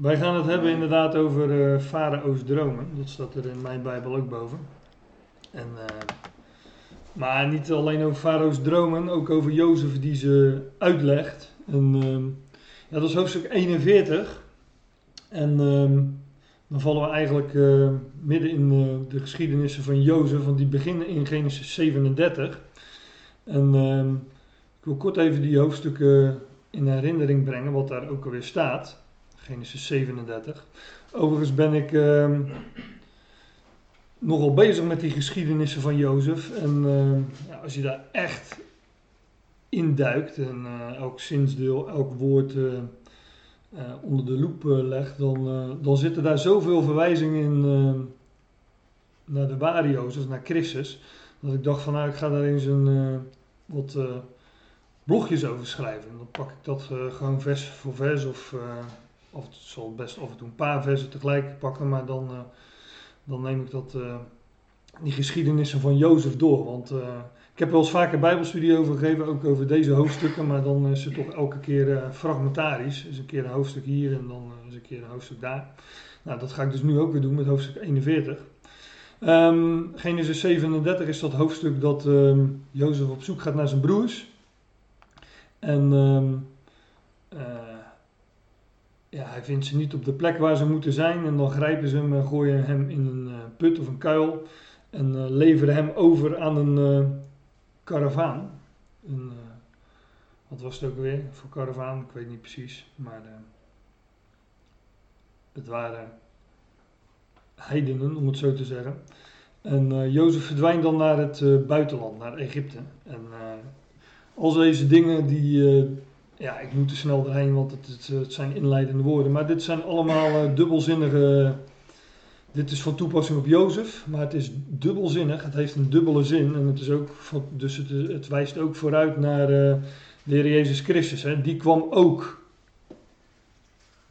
Wij gaan het hebben inderdaad over uh, Farao's dromen. Dat staat er in mijn Bijbel ook boven. En, uh, maar niet alleen over Farao's dromen, ook over Jozef die ze uitlegt. En, uh, ja, dat is hoofdstuk 41. En ehm, dan vallen we eigenlijk midden in de geschiedenissen van Jozef, want die beginnen in Genesis 37. En ehm, wil kort even die hoofdstukken in herinnering brengen, wat daar ook alweer staat. Genesis 37. Overigens ben ik uh, nogal bezig met die geschiedenissen van Jozef. En ja, als je daar echt induikt en uh, elk zinsdeel, elk woord eh, onder de loep legt, dan, dan zitten daar zoveel verwijzingen in naar de ware Jozef, naar Christus. Dat ik dacht van nou, ik ga daar eens een wat blogjes over schrijven. En dan pak ik dat gewoon vers voor vers of of het zal best af en toe een paar versen tegelijk pakken, maar dan, uh, dan neem ik dat, die geschiedenissen van Jozef door. Want ik heb wel eens vaker bijbelstudie over gegeven, ook over deze hoofdstukken, maar dan is het toch elke keer fragmentarisch. Is een keer een hoofdstuk hier en dan is een keer een hoofdstuk daar. Nou, dat ga ik dus nu ook weer doen met hoofdstuk 41. Um, Genesis 37 is dat hoofdstuk dat um, Jozef op zoek gaat naar zijn broers. En um, ja, hij vindt ze niet op de plek waar ze moeten zijn. En dan grijpen ze hem en gooien hem in een uh, put of een kuil. En uh, leveren hem over aan een uh, karavaan. Wat was het ook weer voor karavaan? Ik weet niet precies. Maar het waren heidenen, om het zo te zeggen. En Jozef verdwijnt dan naar het buitenland, naar Egypte. En al deze dingen die ja, ik moet er snel doorheen, want het, het, zijn inleidende woorden. Maar dit zijn allemaal uh, dubbelzinnige. Dit is van toepassing op Jozef, maar het is dubbelzinnig. Het heeft een dubbele zin. En het, is ook dus het, wijst ook vooruit naar uh, de Heer Jezus Christus. Hè. Die kwam ook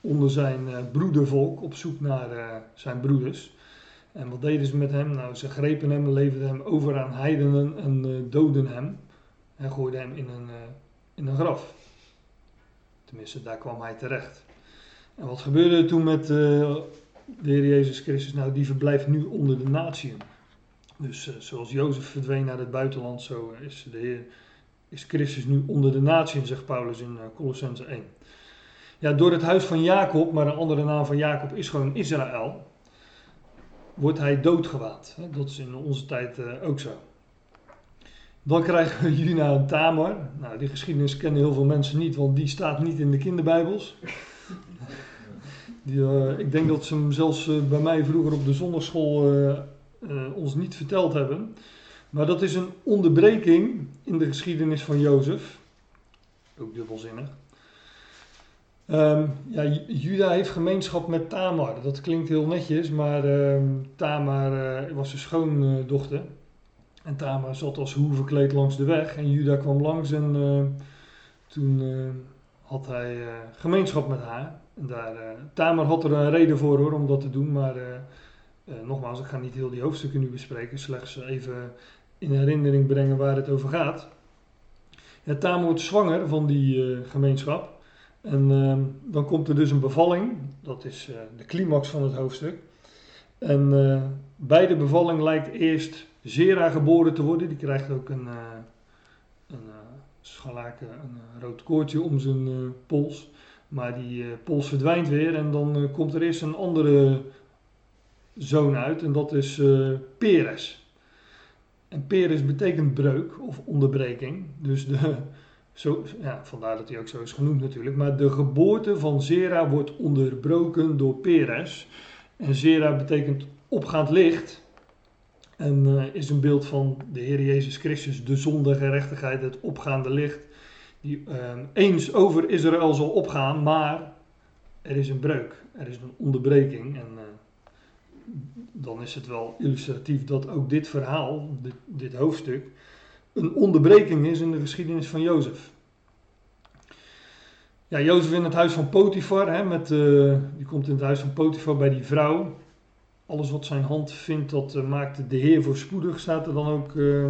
onder zijn broedervolk op zoek naar zijn broeders. En wat deden ze met hem? Nou, ze grepen hem, leverden hem over aan heidenen en doden hem. En gooiden hem in een, in een graf. Tenminste, daar kwam hij terecht. En wat gebeurde er toen met uh, de Heer Jezus Christus? Nou, die verblijft nu onder de natieën. Dus uh, zoals Jozef verdween naar het buitenland, zo is, de Heer, is Christus nu onder de natieën, zegt Paulus in Colossense 1. Ja, door het huis van Jacob, maar een andere naam van Jacob is gewoon Israël, wordt hij doodgewaad. Dat is in onze tijd ook zo. Dan krijgen we Juna en Tamar. Nou, die geschiedenis kennen heel veel mensen niet, want die staat niet in de kinderbijbels. Die, uh, ik denk dat ze hem zelfs uh, bij mij vroeger op de zondagschool uh, ons niet verteld hebben. Maar dat is een onderbreking in de geschiedenis van Jozef. Ook dubbelzinnig. Um, ja, Juda heeft gemeenschap met Tamar. Dat klinkt heel netjes, maar um, Tamar was zijn schoondochter. En Tamar zat als hoe verkleed langs de weg. En Juda kwam langs en uh, toen uh, had hij uh, gemeenschap met haar. En daar, Tamar had er een reden voor hoor, om dat te doen. Maar nogmaals, ik ga niet heel die hoofdstukken nu bespreken. Slechts even in herinnering brengen waar het over gaat. Ja, Tamar wordt zwanger van die gemeenschap. En ehm, dan komt er dus een bevalling. Dat is de climax van het hoofdstuk. En bij de bevalling lijkt eerst Zera geboren te worden. Die krijgt ook een, uh, een uh, een rood koordje om zijn pols. Maar die pols verdwijnt weer en dan komt er eerst een andere zoon uit en dat is Peres. En Peres betekent breuk of onderbreking. Dus de, zo, ja, vandaar dat hij ook zo is genoemd natuurlijk. Maar de geboorte van Zera wordt onderbroken door Peres. En Zera betekent opgaand licht. En uh, is een beeld van de Heer Jezus Christus, de zonde, gerechtigheid, het opgaande licht. Die uh, eens over Israël zal opgaan, maar er is een breuk, er is een onderbreking. En uh, dan is het wel illustratief dat ook dit verhaal, dit, dit, hoofdstuk, een onderbreking is in de geschiedenis van Jozef. Ja, Jozef in het huis van Potifar, hè, met, die komt in het huis van Potifar bij die vrouw. Alles wat zijn hand vindt, dat uh, maakt de Heer voorspoedig, staat er dan ook uh,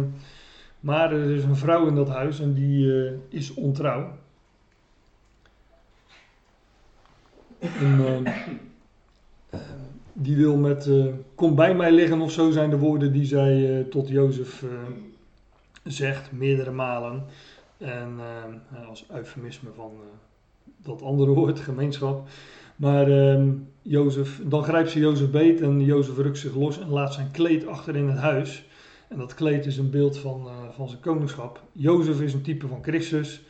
Maar er is een vrouw in dat huis en die eh, is ontrouw. En, die wil met, kom bij mij liggen of zo zijn de woorden die zij tot Jozef zegt, meerdere malen. En als eufemisme van dat andere woord, gemeenschap. Maar uh, Jozef, dan grijpt ze Jozef beet en Jozef rukt zich los en laat zijn kleed achter in het huis. En dat kleed is een beeld van, uh, van zijn koningschap. Jozef is een type van Christus.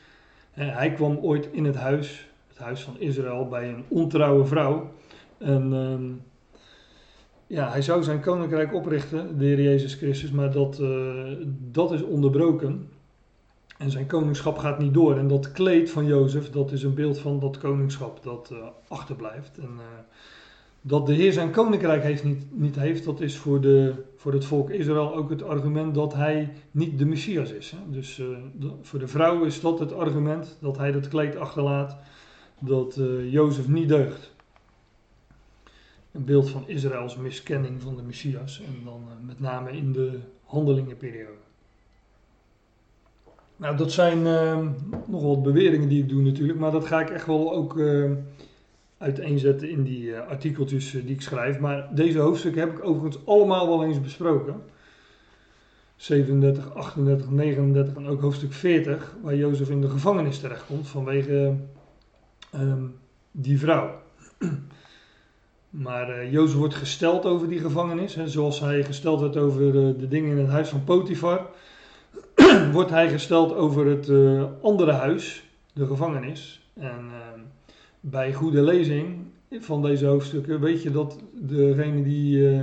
En hij kwam ooit in het huis, het huis van Israël, bij een ontrouwe vrouw. En uh, ja, hij zou zijn koninkrijk oprichten, de Heer Jezus Christus, maar dat, uh, dat is onderbroken. En zijn koningschap gaat niet door. En dat kleed van Jozef, dat is een beeld van dat koningschap dat uh, achterblijft. En uh, dat de Heer zijn koninkrijk heeft niet, niet heeft, dat is voor, de, voor het volk Israël ook het argument dat hij niet de Messias is. Hè? Dus de, voor de vrouw is dat het argument dat hij dat kleed achterlaat, dat Jozef niet deugt. Een beeld van Israëls miskenning van de Messias. En dan met name in de handelingenperiode. Nou, dat zijn uh, nog wat beweringen die ik doe natuurlijk, maar dat ga ik echt wel ook uh, uiteenzetten in die uh, artikeltjes die ik schrijf. Maar deze hoofdstukken heb ik overigens allemaal wel eens besproken. 37, 38, 39 en ook hoofdstuk 40, waar Jozef in de gevangenis terechtkomt vanwege um, die vrouw. Maar uh, Jozef wordt gesteld over die gevangenis, hè, zoals hij gesteld werd over de dingen in het huis van Potifar. wordt hij gesteld over het uh, andere huis, de gevangenis. En uh, bij goede lezing van deze hoofdstukken weet je dat degene die uh,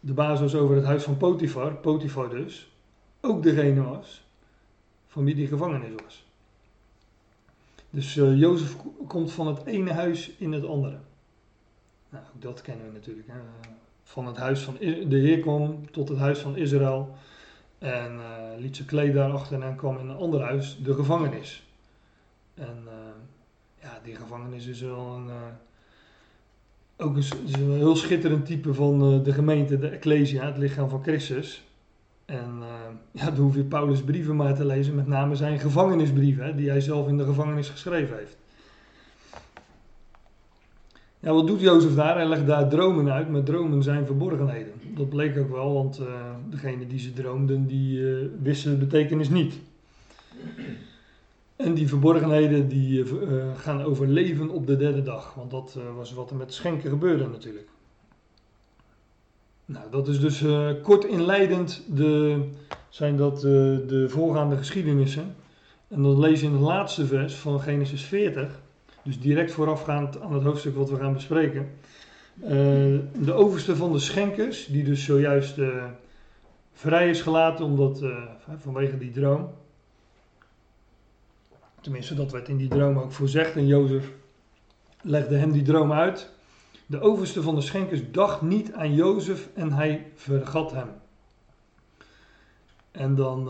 de baas was over het huis van Potifar, Potifar dus, ook degene was van wie die gevangenis was. Dus Jozef komt van het ene huis in het andere. Nou, ook dat kennen we natuurlijk. Hè? Van het huis van de Heer kwam tot het huis van Israël. En uh, liet zijn kleed daarachter en kwam in een ander huis, de gevangenis. En uh, ja, die gevangenis is wel een, uh, ook een, een, heel schitterend type van de gemeente, de Ecclesia, het lichaam van Christus. En ja, dan hoef je Paulus' brieven maar te lezen, met name zijn gevangenisbrieven, die hij zelf in de gevangenis geschreven heeft. Wat doet Jozef daar? Hij legt daar dromen uit, maar dromen zijn verborgenheden. Dat bleek ook wel, want uh, degene die ze droomden, die uh, wisten de betekenis niet. En die verborgenheden die uh, gaan over leven op de derde dag, want dat was wat er met schenken gebeurde natuurlijk. Nou, dat is dus kort inleidend de, zijn dat de voorgaande geschiedenissen. En dan lees je in het laatste vers van Genesis 40 dus direct voorafgaand aan het hoofdstuk wat we gaan bespreken. Uh, de overste van de schenkers, die dus zojuist uh, vrij is gelaten omdat, uh, vanwege die droom. Tenminste, dat werd in die droom ook voorzegd en Jozef legde hem die droom uit. De overste van de schenkers dacht niet aan Jozef en hij vergat hem. En dan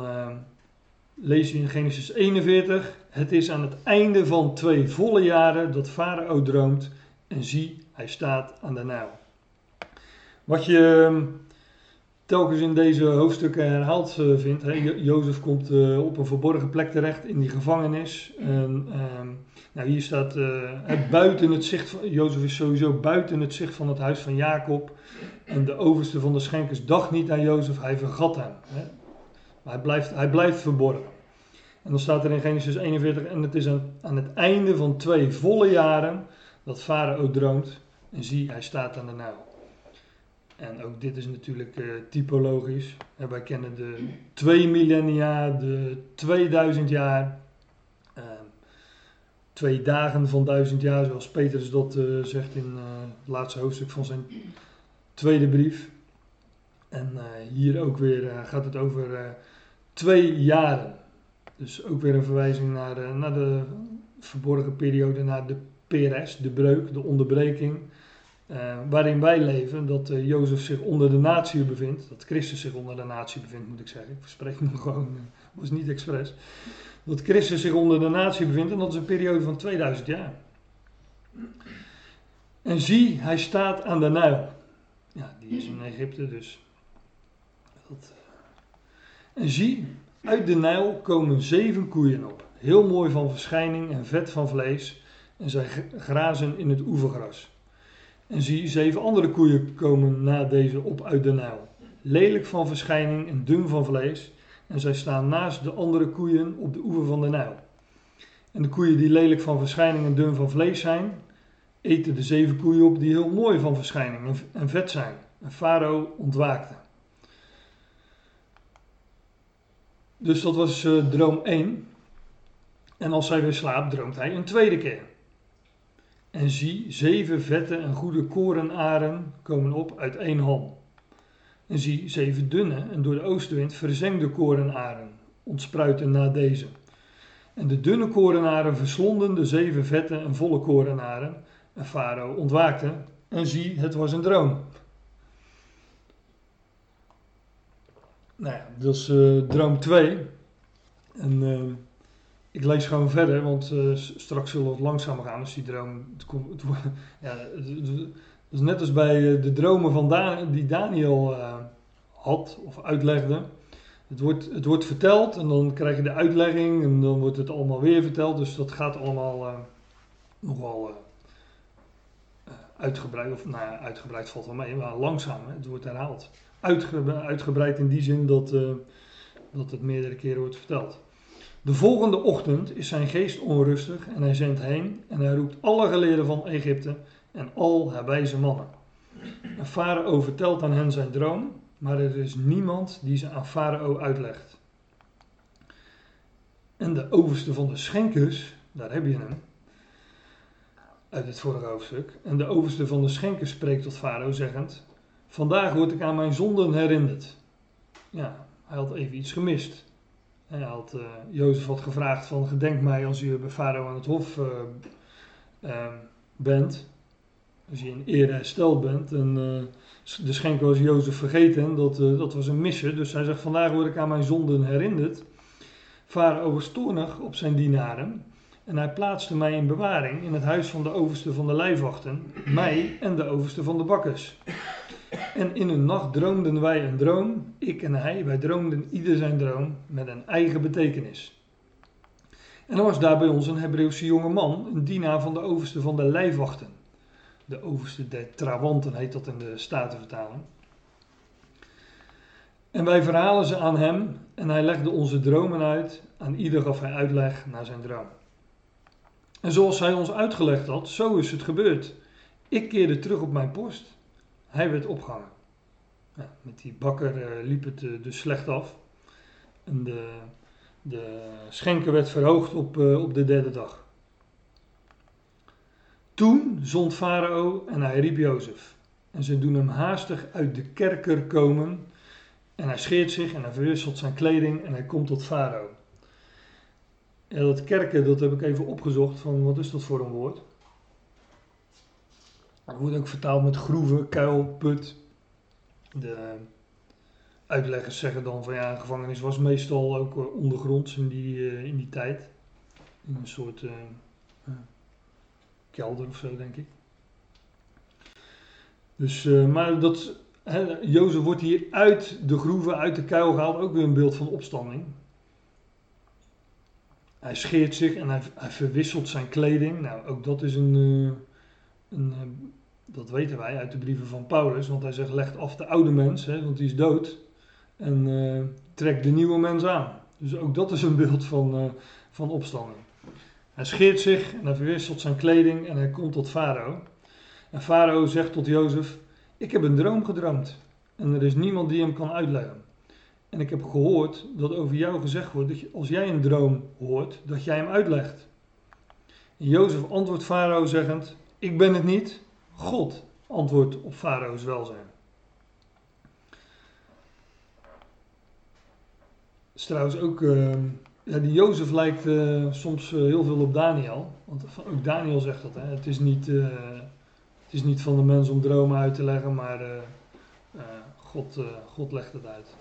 lees je in Genesis 41. Het is aan het einde van twee volle jaren dat Farao droomt en zie, hij staat aan de Nijl. Wat je ehm, telkens in deze hoofdstukken herhaald uh, vindt. Jozef komt uh, op een verborgen plek terecht in die gevangenis. En, uh, nou, hier staat uh, buiten het zicht van. Jozef is sowieso buiten het zicht van het huis van Jacob. En de overste van de schenkers dacht niet aan Jozef, hij vergat hem. Hè? Hij blijft, hij blijft verborgen. En dan staat er in Genesis 41, en het is aan, het einde van twee volle jaren dat Farao droomt. En zie, hij staat aan de Nijl. En ook dit is natuurlijk uh, typologisch. En wij kennen de twee millennia, de 2000 jaar, uh, twee dagen van duizend jaar, zoals Petrus dat uh, zegt in het laatste hoofdstuk van zijn tweede brief. En hier ook weer gaat het over twee jaren. Dus ook weer een verwijzing naar de, naar de verborgen periode, naar de PRS, de breuk, de onderbreking. Uh, waarin wij leven, dat uh, Jozef zich onder de natie bevindt, dat Christus zich onder de natie bevindt, moet ik zeggen. Ik verspreek me gewoon, uh, was niet expres. Dat Christus zich onder de natie bevindt en dat is een periode van 2000 jaar. En zie, hij staat aan de Nijl. Ja, die is in Egypte, dus dat En zie, uit de Nijl komen zeven koeien op. Heel mooi van verschijning en vet van vlees. En zij grazen in het oevergras. En zie, zeven andere koeien komen na deze op uit de Nijl. Lelijk van verschijning en dun van vlees. En zij staan naast de andere koeien op de oever van de Nijl. En de koeien die lelijk van verschijning en dun van vlees zijn, eten de zeven koeien op die heel mooi van verschijning en vet zijn. En Farao ontwaakte. Dus dat was uh, droom 1. En als hij weer slaapt, droomt hij een tweede keer. En zie, zeven vette en goede korenaren komen op uit één ham. En zie, zeven dunne en door de oostenwind verzengde korenaren ontspruiten na deze. En de dunne korenaren verslonden de zeven vette en volle korenaren. En Farao ontwaakte en zie, het was een droom. Nou ja, dat is uh, droom 2. En uh, ik lees gewoon verder, want uh, straks zullen we het langzamer gaan. Dus die droom, het, komt, ja, het, is net als bij de dromen van die Daniel had of uitlegde. Het wordt, het wordt verteld en dan krijg je de uitlegging en dan wordt het allemaal weer verteld. Dus dat gaat allemaal nogal uitgebreid, of nou uitgebreid valt wel mee, maar langzaam. Hè? Het wordt herhaald uitgebreid in die zin dat, uh, dat het meerdere keren wordt verteld. De volgende ochtend is zijn geest onrustig en hij zendt heen en hij roept alle geleerden van Egypte en al haar wijze mannen. En Farao vertelt aan hen zijn droom, maar er is niemand die ze aan Farao uitlegt. En de overste van de schenkers, daar heb je hem, uit het vorige hoofdstuk. En de overste van de schenkers spreekt tot Farao zeggend, Vandaag word ik aan mijn zonden herinnerd. Ja, hij had even iets gemist. Hij had, uh, Jozef had gevraagd van gedenk mij als u bij Farao aan het hof uh, uh, bent. Als je in ere hersteld bent. En de schenker was Jozef vergeten. Dat, dat was een misser. Dus hij zegt vandaag word ik aan mijn zonden herinnerd. Farao was op zijn dienaren. En hij plaatste mij in bewaring in het huis van de overste van de lijfwachten. Mij en de overste van de bakkers. En in een nacht droomden wij een droom, ik en hij, wij droomden ieder zijn droom met een eigen betekenis. En er was daar bij ons een Hebreeuwse jonge man, een dienaar van de overste van de lijfwachten. De overste der trawanten heet dat in de Statenvertaling. En wij verhalen ze aan hem en hij legde onze dromen uit. Aan ieder gaf hij uitleg naar zijn droom. En zoals hij ons uitgelegd had, zo is het gebeurd. Ik keerde terug op mijn post hij werd opgehangen. Ja, met die bakker uh, liep het uh, dus slecht af. En de, de schenker werd verhoogd op, uh, op de derde dag. Toen zond Farao en hij riep Jozef. En ze doen hem haastig uit de kerker komen. En hij scheert zich en hij verwisselt zijn kleding en hij komt tot Farao. En dat kerken, dat heb ik even opgezocht van wat is dat voor een woord. Het wordt ook vertaald met groeven, kuil, put. De uitleggers zeggen dan van ja, een gevangenis was meestal ook eh, ondergronds in die, uh, in die tijd. In een soort uh, kelder of zo, denk ik. Dus, uh, maar dat, Jozef wordt hier uit de groeven, uit de kuil gehaald, ook weer een beeld van opstanding. Hij scheert zich en hij, hij verwisselt zijn kleding. Nou, ook dat is een, een, eh, dat weten wij uit de brieven van Paulus, want hij zegt: leg af de oude mens, hè, want die is dood, en uh, trek de nieuwe mens aan. Dus ook dat is een beeld van, uh, van opstanding. Hij scheert zich en hij verwisselt zijn kleding en hij komt tot Farao. En Farao zegt tot Jozef: Ik heb een droom gedroomd en er is niemand die hem kan uitleggen. En ik heb gehoord dat over jou gezegd wordt dat als jij een droom hoort, dat jij hem uitlegt. En Jozef antwoordt Farao zeggend: ik ben het niet, God antwoordt op Farao's welzijn. Trouwens ook, uh, ja, die Jozef lijkt uh, soms uh, heel veel op Daniel. Want ook Daniel zegt dat, hè. Het, is niet, het is niet van de mens om dromen uit te leggen, maar God, God legt het uit.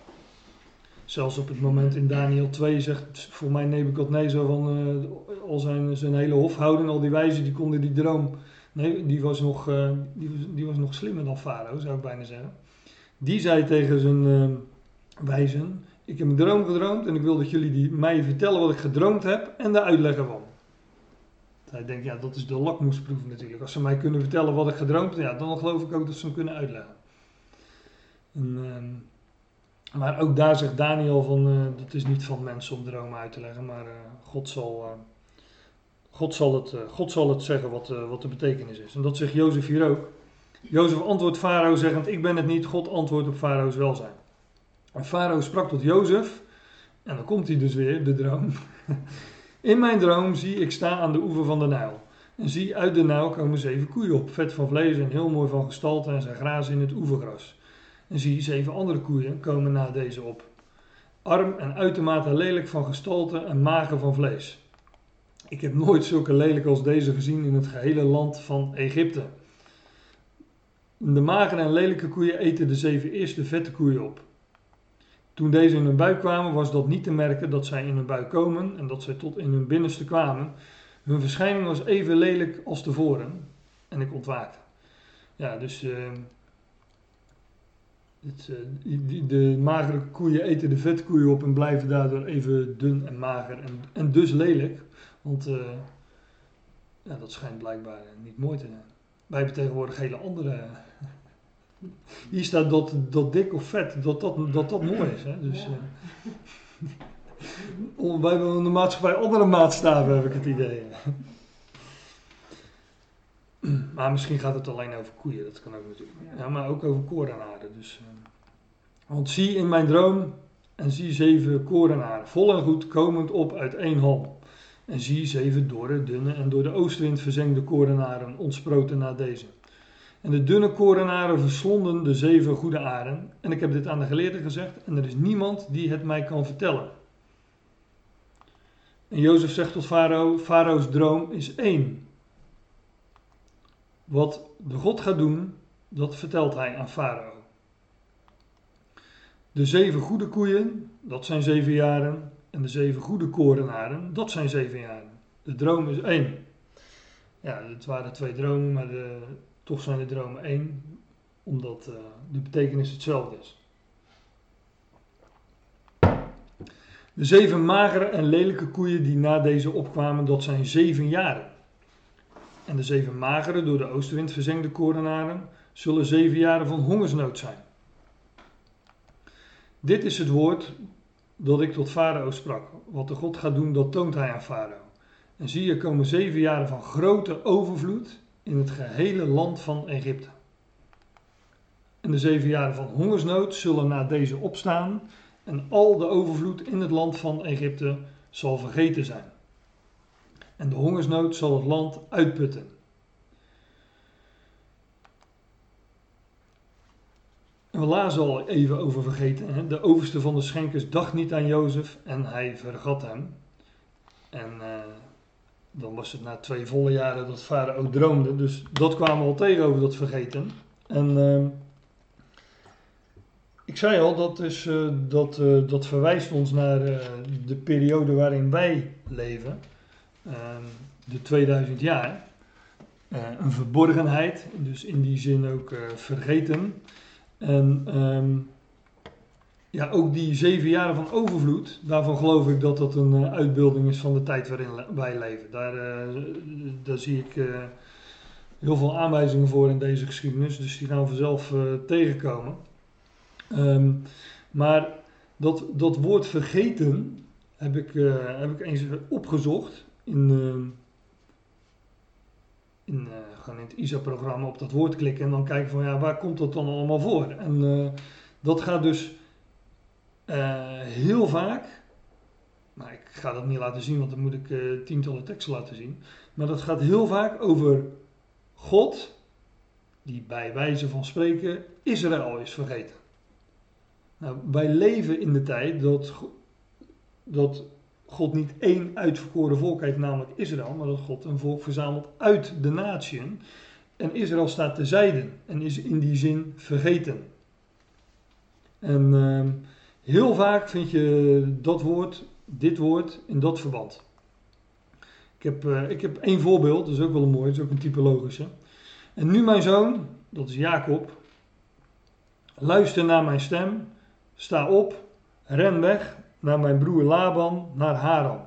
Zelfs op het moment in Daniel 2 zegt voor mij Nebuchadnezzar van al zijn, zijn hele hofhouding, al die wijzen, die konden die droom Nee, die was nog, uh, die, die, was nog slimmer dan Farao, zou ik bijna zeggen. Die zei tegen zijn uh, wijzen: ik heb een droom gedroomd en ik wil dat jullie die, mij vertellen wat ik gedroomd heb en de uitleg ervan. Hij denkt, ja, dat is de lakmoesproef natuurlijk. Als ze mij kunnen vertellen wat ik gedroomd heb, ja, dan geloof ik ook dat ze hem kunnen uitleggen. En, ehm, maar ook daar zegt Daniel van, uh, dat is niet van mensen om dromen uit te leggen, maar God, zal, God, zal het, God zal het zeggen wat, wat de betekenis is. En dat zegt Jozef hier ook. Jozef antwoordt Farao zeggend, ik ben het niet, God antwoordt op Farao's welzijn. En Farao sprak tot Jozef, en dan komt hij dus weer, de droom. In mijn droom zie ik sta aan de oever van de Nijl. En zie uit de Nijl komen zeven koeien op, vet van vlees en heel mooi van gestalte en zij grazen in het oevergras. En zie zeven andere koeien komen na deze op. Arm en uitermate lelijk van gestalte en mager van vlees. Ik heb nooit zulke lelijk als deze gezien in het gehele land van Egypte. De magere en lelijke koeien eten de zeven eerste vette koeien op. Toen deze in hun buik kwamen, was dat niet te merken dat zij in hun buik komen en dat zij tot in hun binnenste kwamen. Hun verschijning was even lelijk als tevoren. En ik ontwaakte. Ja, dus uh, het, uh, de magere koeien eten de vette koeien op en blijven daardoor even dun en mager en, en dus lelijk. Want uh, ja, dat schijnt blijkbaar niet mooi te zijn. Wij hebben tegenwoordig hele andere hier staat dat, dat dik of vet, dat dat, dat, dat mooi is. Hè? Dus, wij hebben in de maatschappij andere maatstaven, heb ik het idee. maar misschien gaat het alleen over koeien, dat kan ook natuurlijk. Ja, maar ook over korenaren. Dus, uh, want zie in mijn droom en zie zeven korenaren, vol en goed, komend op uit één hal. En zie zeven dorre, dunne en door de oostwind verzengde korenaren ontsproten naar deze. En de dunne korenaren verslonden de zeven goede aren. En ik heb dit aan de geleerden gezegd en er is niemand die het mij kan vertellen. En Jozef zegt tot Farao, Farao's droom is één. Wat de God gaat doen, dat vertelt hij aan Farao. De zeven goede koeien, dat zijn zeven jaren. En de zeven goede korenaren, dat zijn zeven jaren. De droom is één. Ja, het waren twee dromen, maar de, toch zijn de dromen één, omdat uh, de betekenis hetzelfde is. De zeven magere en lelijke koeien die na deze opkwamen, dat zijn zeven jaren. En de zeven magere, door de oostenwind verzengde korenaren, zullen zeven jaren van hongersnood zijn. Dit is het woord dat ik tot Farao sprak. Wat de God gaat doen, dat toont hij aan Farao. En zie, er komen zeven jaren van grote overvloed in het gehele land van Egypte. En de zeven jaren van hongersnood zullen na deze opstaan en al de overvloed in het land van Egypte zal vergeten zijn. En de hongersnood zal het land uitputten. We lazen al even over vergeten. Hè? De overste van de schenkers dacht niet aan Jozef en hij vergat hem. En uh, dan was het na twee volle jaren dat Farao droomde. Dus dat kwamen we al tegen over dat vergeten. En uh, ik zei al, dat, is, uh, dat, uh, dat verwijst ons naar eh, de periode waarin wij leven. Ehm, de 2000 jaar. een verborgenheid, dus in die zin ook vergeten. En um, ja, ook die zeven jaren van overvloed, daarvan geloof ik dat dat een uh, uitbeelding is van de tijd waarin wij leven. Daar, uh, daar zie ik uh, heel veel aanwijzingen voor in deze geschiedenis, dus die gaan vanzelf tegenkomen. Um, maar dat, dat woord vergeten heb ik, heb ik eens opgezocht in, in, gewoon in het ISA-programma op dat woord klikken en dan kijken van ja, waar komt dat dan allemaal voor? En dat gaat dus uh, heel vaak, maar ik ga dat niet laten zien, want dan moet ik uh, tientallen teksten laten zien. Maar dat gaat heel vaak over God, die bij wijze van spreken Israël is vergeten. Nou, wij leven in de tijd dat, dat God niet één uitverkoren volk heeft, namelijk Israël, maar dat God een volk verzamelt uit de natieën. En Israël staat terzijde en is in die zin vergeten. En uh, Heel vaak vind je dat woord, dit woord, in dat verband. Ik heb, uh, ik heb één voorbeeld, dat is ook wel een mooi, dat is ook een typologische. En nu mijn zoon, dat is Jacob, luister naar mijn stem, sta op, ren weg naar mijn broer Laban, naar Haran.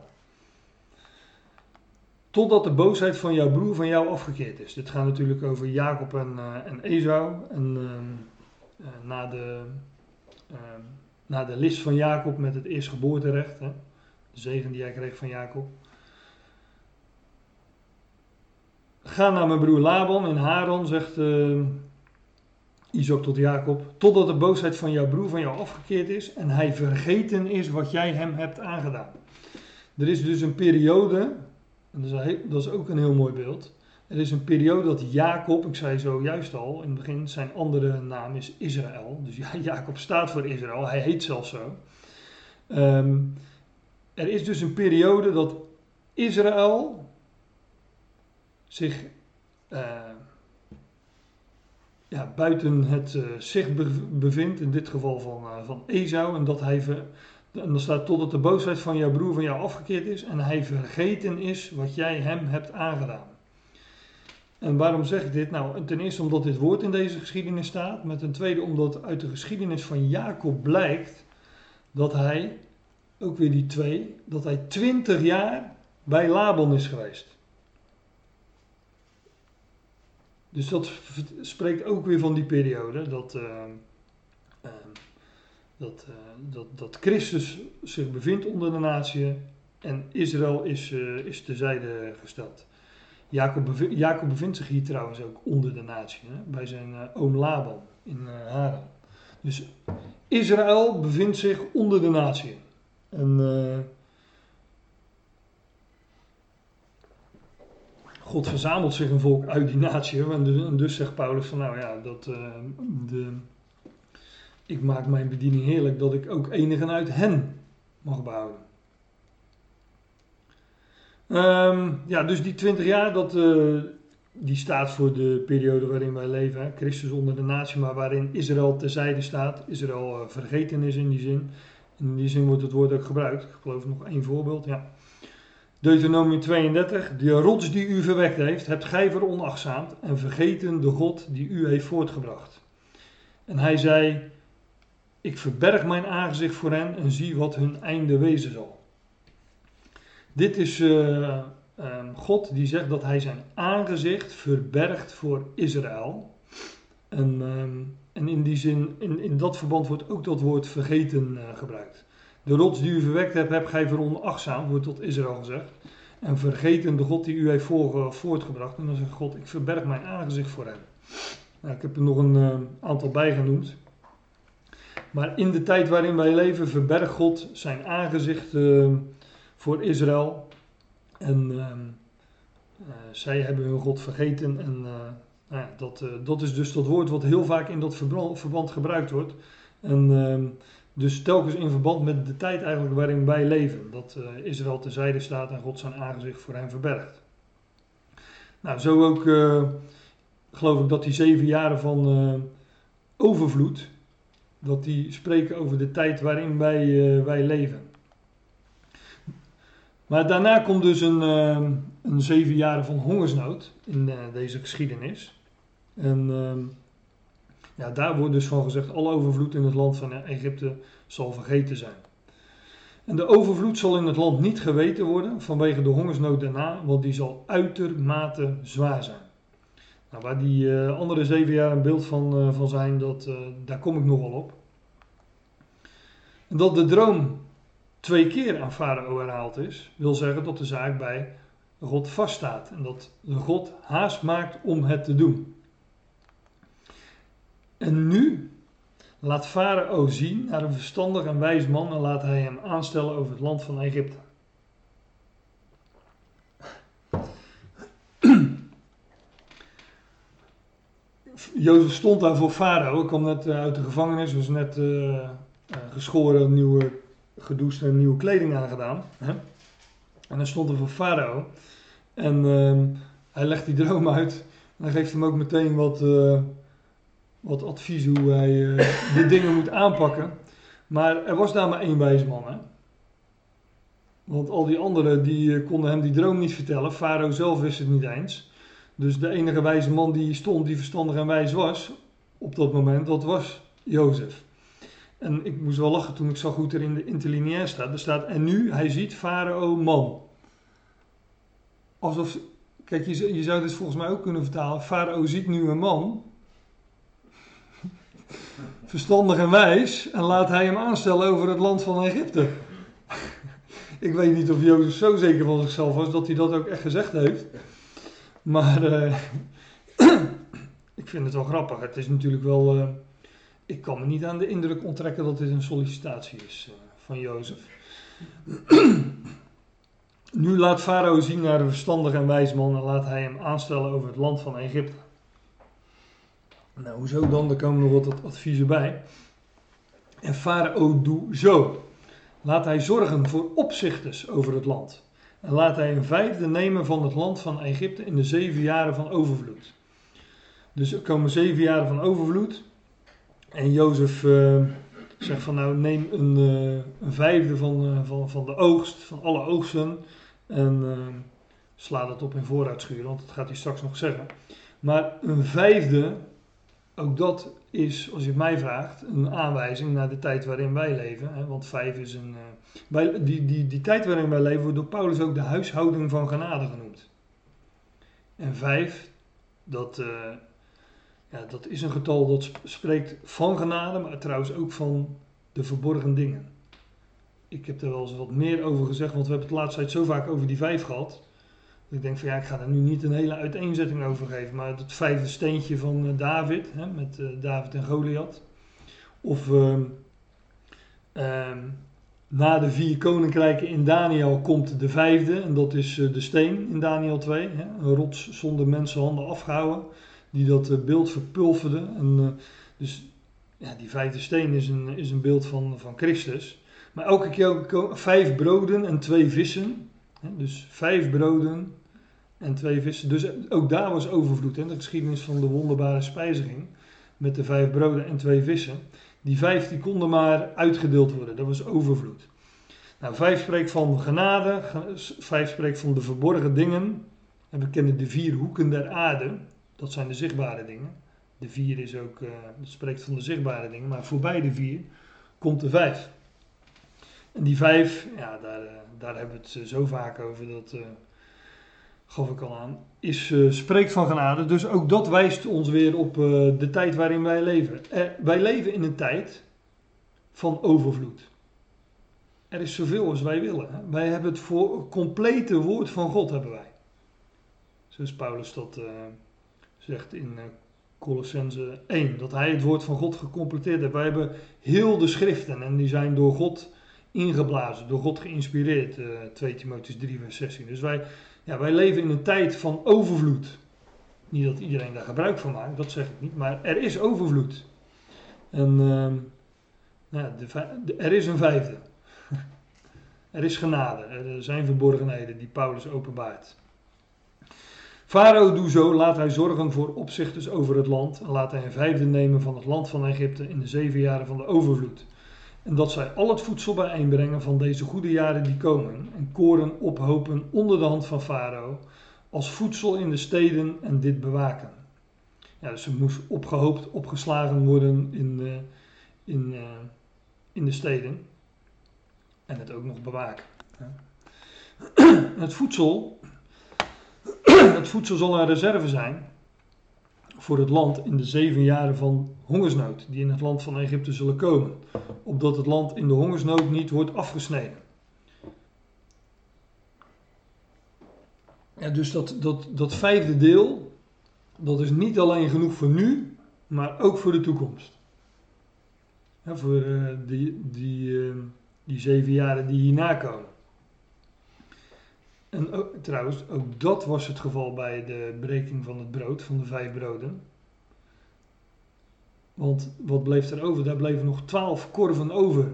Totdat de boosheid van jouw broer van jou afgekeerd is. Dit gaat natuurlijk over Jacob en, uh, en Esau. En uh, na, de, na de list van Jacob met het eerstgeboorterecht. Hè, de zegen die hij kreeg van Jacob. Ga naar mijn broer Laban in Haran, zegt uh, Isaac tot Jacob. Totdat de boosheid van jouw broer van jou afgekeerd is en hij vergeten is wat jij hem hebt aangedaan. Er is dus een periode en dat is, dat is ook een heel mooi beeld. Er is een periode dat Jacob, ik zei zojuist al in het begin, zijn andere naam is Israël. Dus ja, Jacob staat voor Israël, hij heet zelfs zo. Ehm, er is dus een periode dat Israël zich uh, buiten het uh, zicht bevindt, in dit geval van, uh, van Esau, en dat hij ver, en dan staat totdat de boosheid van jouw broer van jou afgekeerd is en hij vergeten is wat jij hem hebt aangedaan. En waarom zeg ik dit? Nou, ten eerste omdat dit woord in deze geschiedenis staat. Met ten tweede omdat uit de geschiedenis van Jacob blijkt dat hij, ook weer die twee, dat hij twintig jaar bij Laban is geweest. Dus dat spreekt ook weer van die periode. Dat, uh, uh, dat, uh, dat, dat Christus zich bevindt onder de natie en Israël is, uh, is tezijde gesteld. Jacob, bevindt, zich hier trouwens ook onder de natie, bij zijn uh, oom Laban in Haran. Dus Israël bevindt zich onder de natie. En God verzamelt zich een volk uit die natie. En dus, en dus zegt Paulus van nou ja, dat de ik maak mijn bediening heerlijk dat ik ook enigen uit hen mag behouden. Um, ja, dus die 20 jaar, dat, uh, die staat voor de periode waarin wij leven. Christus onder de natie, maar waarin Israël terzijde staat. Israël uh, vergeten is in die zin. In die zin wordt het woord ook gebruikt. Ik geloof nog één voorbeeld, ja. Deuteronomium 32. De rots die u verwekt heeft, hebt gij veronachtzaamd en vergeten de God die u heeft voortgebracht. En hij zei, ik verberg mijn aangezicht voor hen en zie wat hun einde wezen zal. Dit is uh, um, God die zegt dat hij zijn aangezicht verbergt voor Israël. En, um, en in die zin, in, in dat verband wordt ook dat woord vergeten uh, gebruikt. De rots die u verwekt hebt, heb gij veronachtzaamd, wordt tot Israël gezegd. En vergeten de God die u heeft voor, voortgebracht. En dan zegt God, ik verberg mijn aangezicht voor hen. Nou, ik heb er nog een uh, aantal bij genoemd. Maar in de tijd waarin wij leven, verbergt God zijn aangezicht uh, voor Israël. En uh, uh, zij hebben hun God vergeten. En nou ja, dat, dat is dus dat woord wat heel vaak in dat verband, verband gebruikt wordt. En ehm, dus telkens in verband met de tijd eigenlijk waarin wij leven. Dat Israël terzijde staat en God zijn aangezicht voor hen verbergt. Nou, zo ook geloof ik dat die zeven jaren van overvloed dat die spreken over de tijd waarin wij, uh, wij leven. Maar daarna komt dus een, uh, een zeven jaren van hongersnood in uh, deze geschiedenis. En ja, daar wordt dus van gezegd, alle overvloed in het land van Egypte zal vergeten zijn. En de overvloed zal in het land niet geweten worden vanwege de hongersnood daarna, want die zal uitermate zwaar zijn. Nou, waar die uh, andere zeven jaar een beeld van, uh, van zijn, dat, uh, daar kom ik nogal op. En dat de droom twee keer aan Farao herhaald is, wil zeggen dat de zaak bij God vaststaat. En dat de God haast maakt om het te doen. En nu laat Farao zien naar een verstandig en wijs man en laat hij hem aanstellen over het land van Egypte. Jozef stond daar voor Farao. Ik kwam net uit de gevangenis, was net uh, geschoren, nieuwe, gedoucht en nieuwe kleding aangedaan. Hè? En dan stond er voor Farao. En uh, hij legt die droom uit. En hij geeft hem ook meteen wat, wat advies hoe hij uh, de dingen moet aanpakken. Maar er was daar maar één wijze man. Hè? Want al die anderen die konden hem die droom niet vertellen. Farao zelf wist het niet eens. Dus de enige wijze man die stond, die verstandig en wijs was op dat moment, dat was Jozef. En ik moest wel lachen toen ik zag hoe het er in de interlineair staat. Er staat, en nu, hij ziet Farao man. Alsof, kijk, je, je zou dit volgens mij ook kunnen vertalen. Farao ziet nu een man. Verstandig en wijs. En laat hij hem aanstellen over het land van Egypte. ik weet niet of Jozef zo zeker van zichzelf was dat hij dat ook echt gezegd heeft. Maar eh, ik vind het wel grappig. Het is natuurlijk wel. eh, ik kan me niet aan de indruk onttrekken dat dit een sollicitatie is eh, van Jozef. nu laat Farao zien naar een verstandig en wijs man en laat hij hem aanstellen over het land van Egypte. Nou, hoezo dan? Er komen nog wat adviezen bij. En Farao doe zo. Laat hij zorgen voor opzichters over het land. En laat hij een vijfde nemen van het land van Egypte in de zeven jaren van overvloed. Dus er komen zeven jaren van overvloed. En Jozef eh, zegt van nou neem een, eh, een vijfde van, eh, van, van de oogst, van alle oogsten. En sla dat op in vooruitschuren, want dat gaat hij straks nog zeggen. Maar een vijfde, ook dat is, als je mij vraagt, een aanwijzing naar de tijd waarin wij leven. Hè? Want vijf is een. eh, die, die, die tijd waarin wij leven wordt door Paulus ook de huishouding van genade genoemd. En vijf, dat, eh, ja, dat is een getal dat sp- spreekt van genade, maar trouwens ook van de verborgen dingen. Ik heb er wel eens wat meer over gezegd, want we hebben het de laatste tijd zo vaak over die vijf gehad. Ik denk van ja, ik ga er nu niet een hele uiteenzetting over geven. Maar het vijfde steentje van eh, David, hè, met eh, David en Goliath. Of ehm, ehm, na de vier koninkrijken in Daniel komt de vijfde. En dat is eh, de steen in Daniel 2. Hè, een rots zonder mensenhanden afgehouden. Die dat beeld verpulverde. En, dus ja, die vijfde steen is een, is een beeld van, van Christus. Maar elke keer vijf broden en twee vissen. Dus vijf broden en twee vissen. Dus ook daar was overvloed. De geschiedenis van de wonderbare spijziging. Met de vijf broden en twee vissen. Die vijf die konden maar uitgedeeld worden. Dat was overvloed. Nou, vijf spreekt van genade. ge- Vijf spreekt van de verborgen dingen. En we kennen de vier hoeken der aarde. Dat zijn de zichtbare dingen. De vier is ook, dat spreekt van de zichtbare dingen. Maar voorbij de vier komt de vijf. En die vijf, ja, daar, eh, daar hebben we het eh, zo vaak over. Dat eh, gaf ik al aan. Is, spreekt van genade. Dus ook dat wijst ons weer op de tijd waarin wij leven. Wij leven in een tijd van overvloed. Er is zoveel als wij willen. Wij hebben het complete woord van God hebben wij. Zoals Paulus dat zegt in Colossense 1. Dat hij het woord van God gecompleteerd heeft. Wij hebben heel de schriften en die zijn door God ingeblazen, door God geïnspireerd. eh 2 Timotheus 3 vers 16. Dus wij, ja, wij leven in een tijd van overvloed. Niet dat iedereen daar gebruik van maakt, dat zeg ik niet. Maar er is overvloed. En ehm, nou er is een vijfde. Er is genade. Er zijn verborgenheden die Paulus openbaart. Farao doe zo, laat hij zorgen voor opzichters over het land. En laat hij een vijfde nemen van het land van Egypte in de zeven jaren van de overvloed. En dat zij al het voedsel bijeenbrengen van deze goede jaren die komen. En koren ophopen onder de hand van Farao. Als voedsel in de steden en dit bewaken. Ja, dus het moest opgehoopt, opgeslagen worden in, eh, in, eh, in de steden. En het ook nog bewaken. Het voedsel het voedsel zal een reserve zijn voor het land in de zeven jaren van hongersnood die in het land van Egypte zullen komen, opdat het land in de hongersnood niet wordt afgesneden. Ja, dus dat, dat, dat vijfde deel, dat is niet alleen genoeg voor nu, maar ook voor de toekomst. Voor eh, die, die, eh, die zeven jaren die hierna komen. En trouwens, ook dat was het geval bij de breking van het brood, van de vijf broden. Want wat bleef er over? Daar bleven nog twaalf korven over.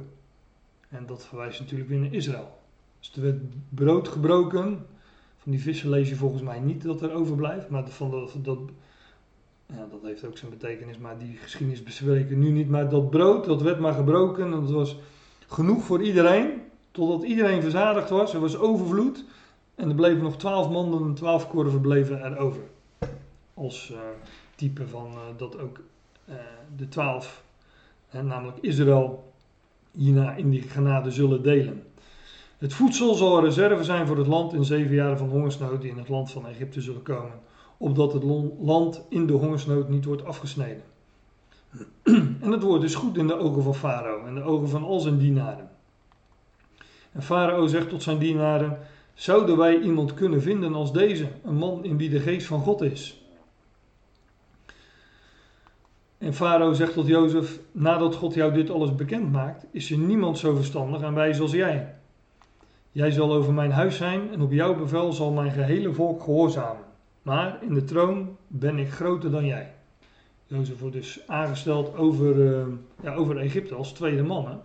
En dat verwijst natuurlijk weer naar Israël. Dus er werd brood gebroken. Van die vissen lees je volgens mij niet dat er overblijft. Maar van dat, dat, ja, dat heeft ook zijn betekenis. Maar die geschiedenis bespreken nu niet. Maar dat brood, dat werd maar gebroken. En dat was genoeg voor iedereen. Totdat iedereen verzadigd was. Er was overvloed. En er bleven nog twaalf manden en twaalf korven bleven er over. Als eh, type van eh, dat ook eh, de twaalf, hè, namelijk Israël, hierna in die genade zullen delen. Het voedsel zal een reserve zijn voor het land in zeven jaren van hongersnood die in het land van Egypte zullen komen, opdat het land in de hongersnood niet wordt afgesneden. En het woord is goed in de ogen van Farao en de ogen van al zijn dienaren. En Farao zegt tot zijn dienaren: Zouden wij iemand kunnen vinden als deze, een man in wie de geest van God is? En Farao zegt tot Jozef: Nadat God jou dit alles bekend maakt, is er niemand zo verstandig en wijs als jij. Jij zal over mijn huis zijn en op jouw bevel zal mijn gehele volk gehoorzamen. Maar in de troon ben ik groter dan jij. Jozef wordt dus aangesteld over, uh, ja, over Egypte als tweede man.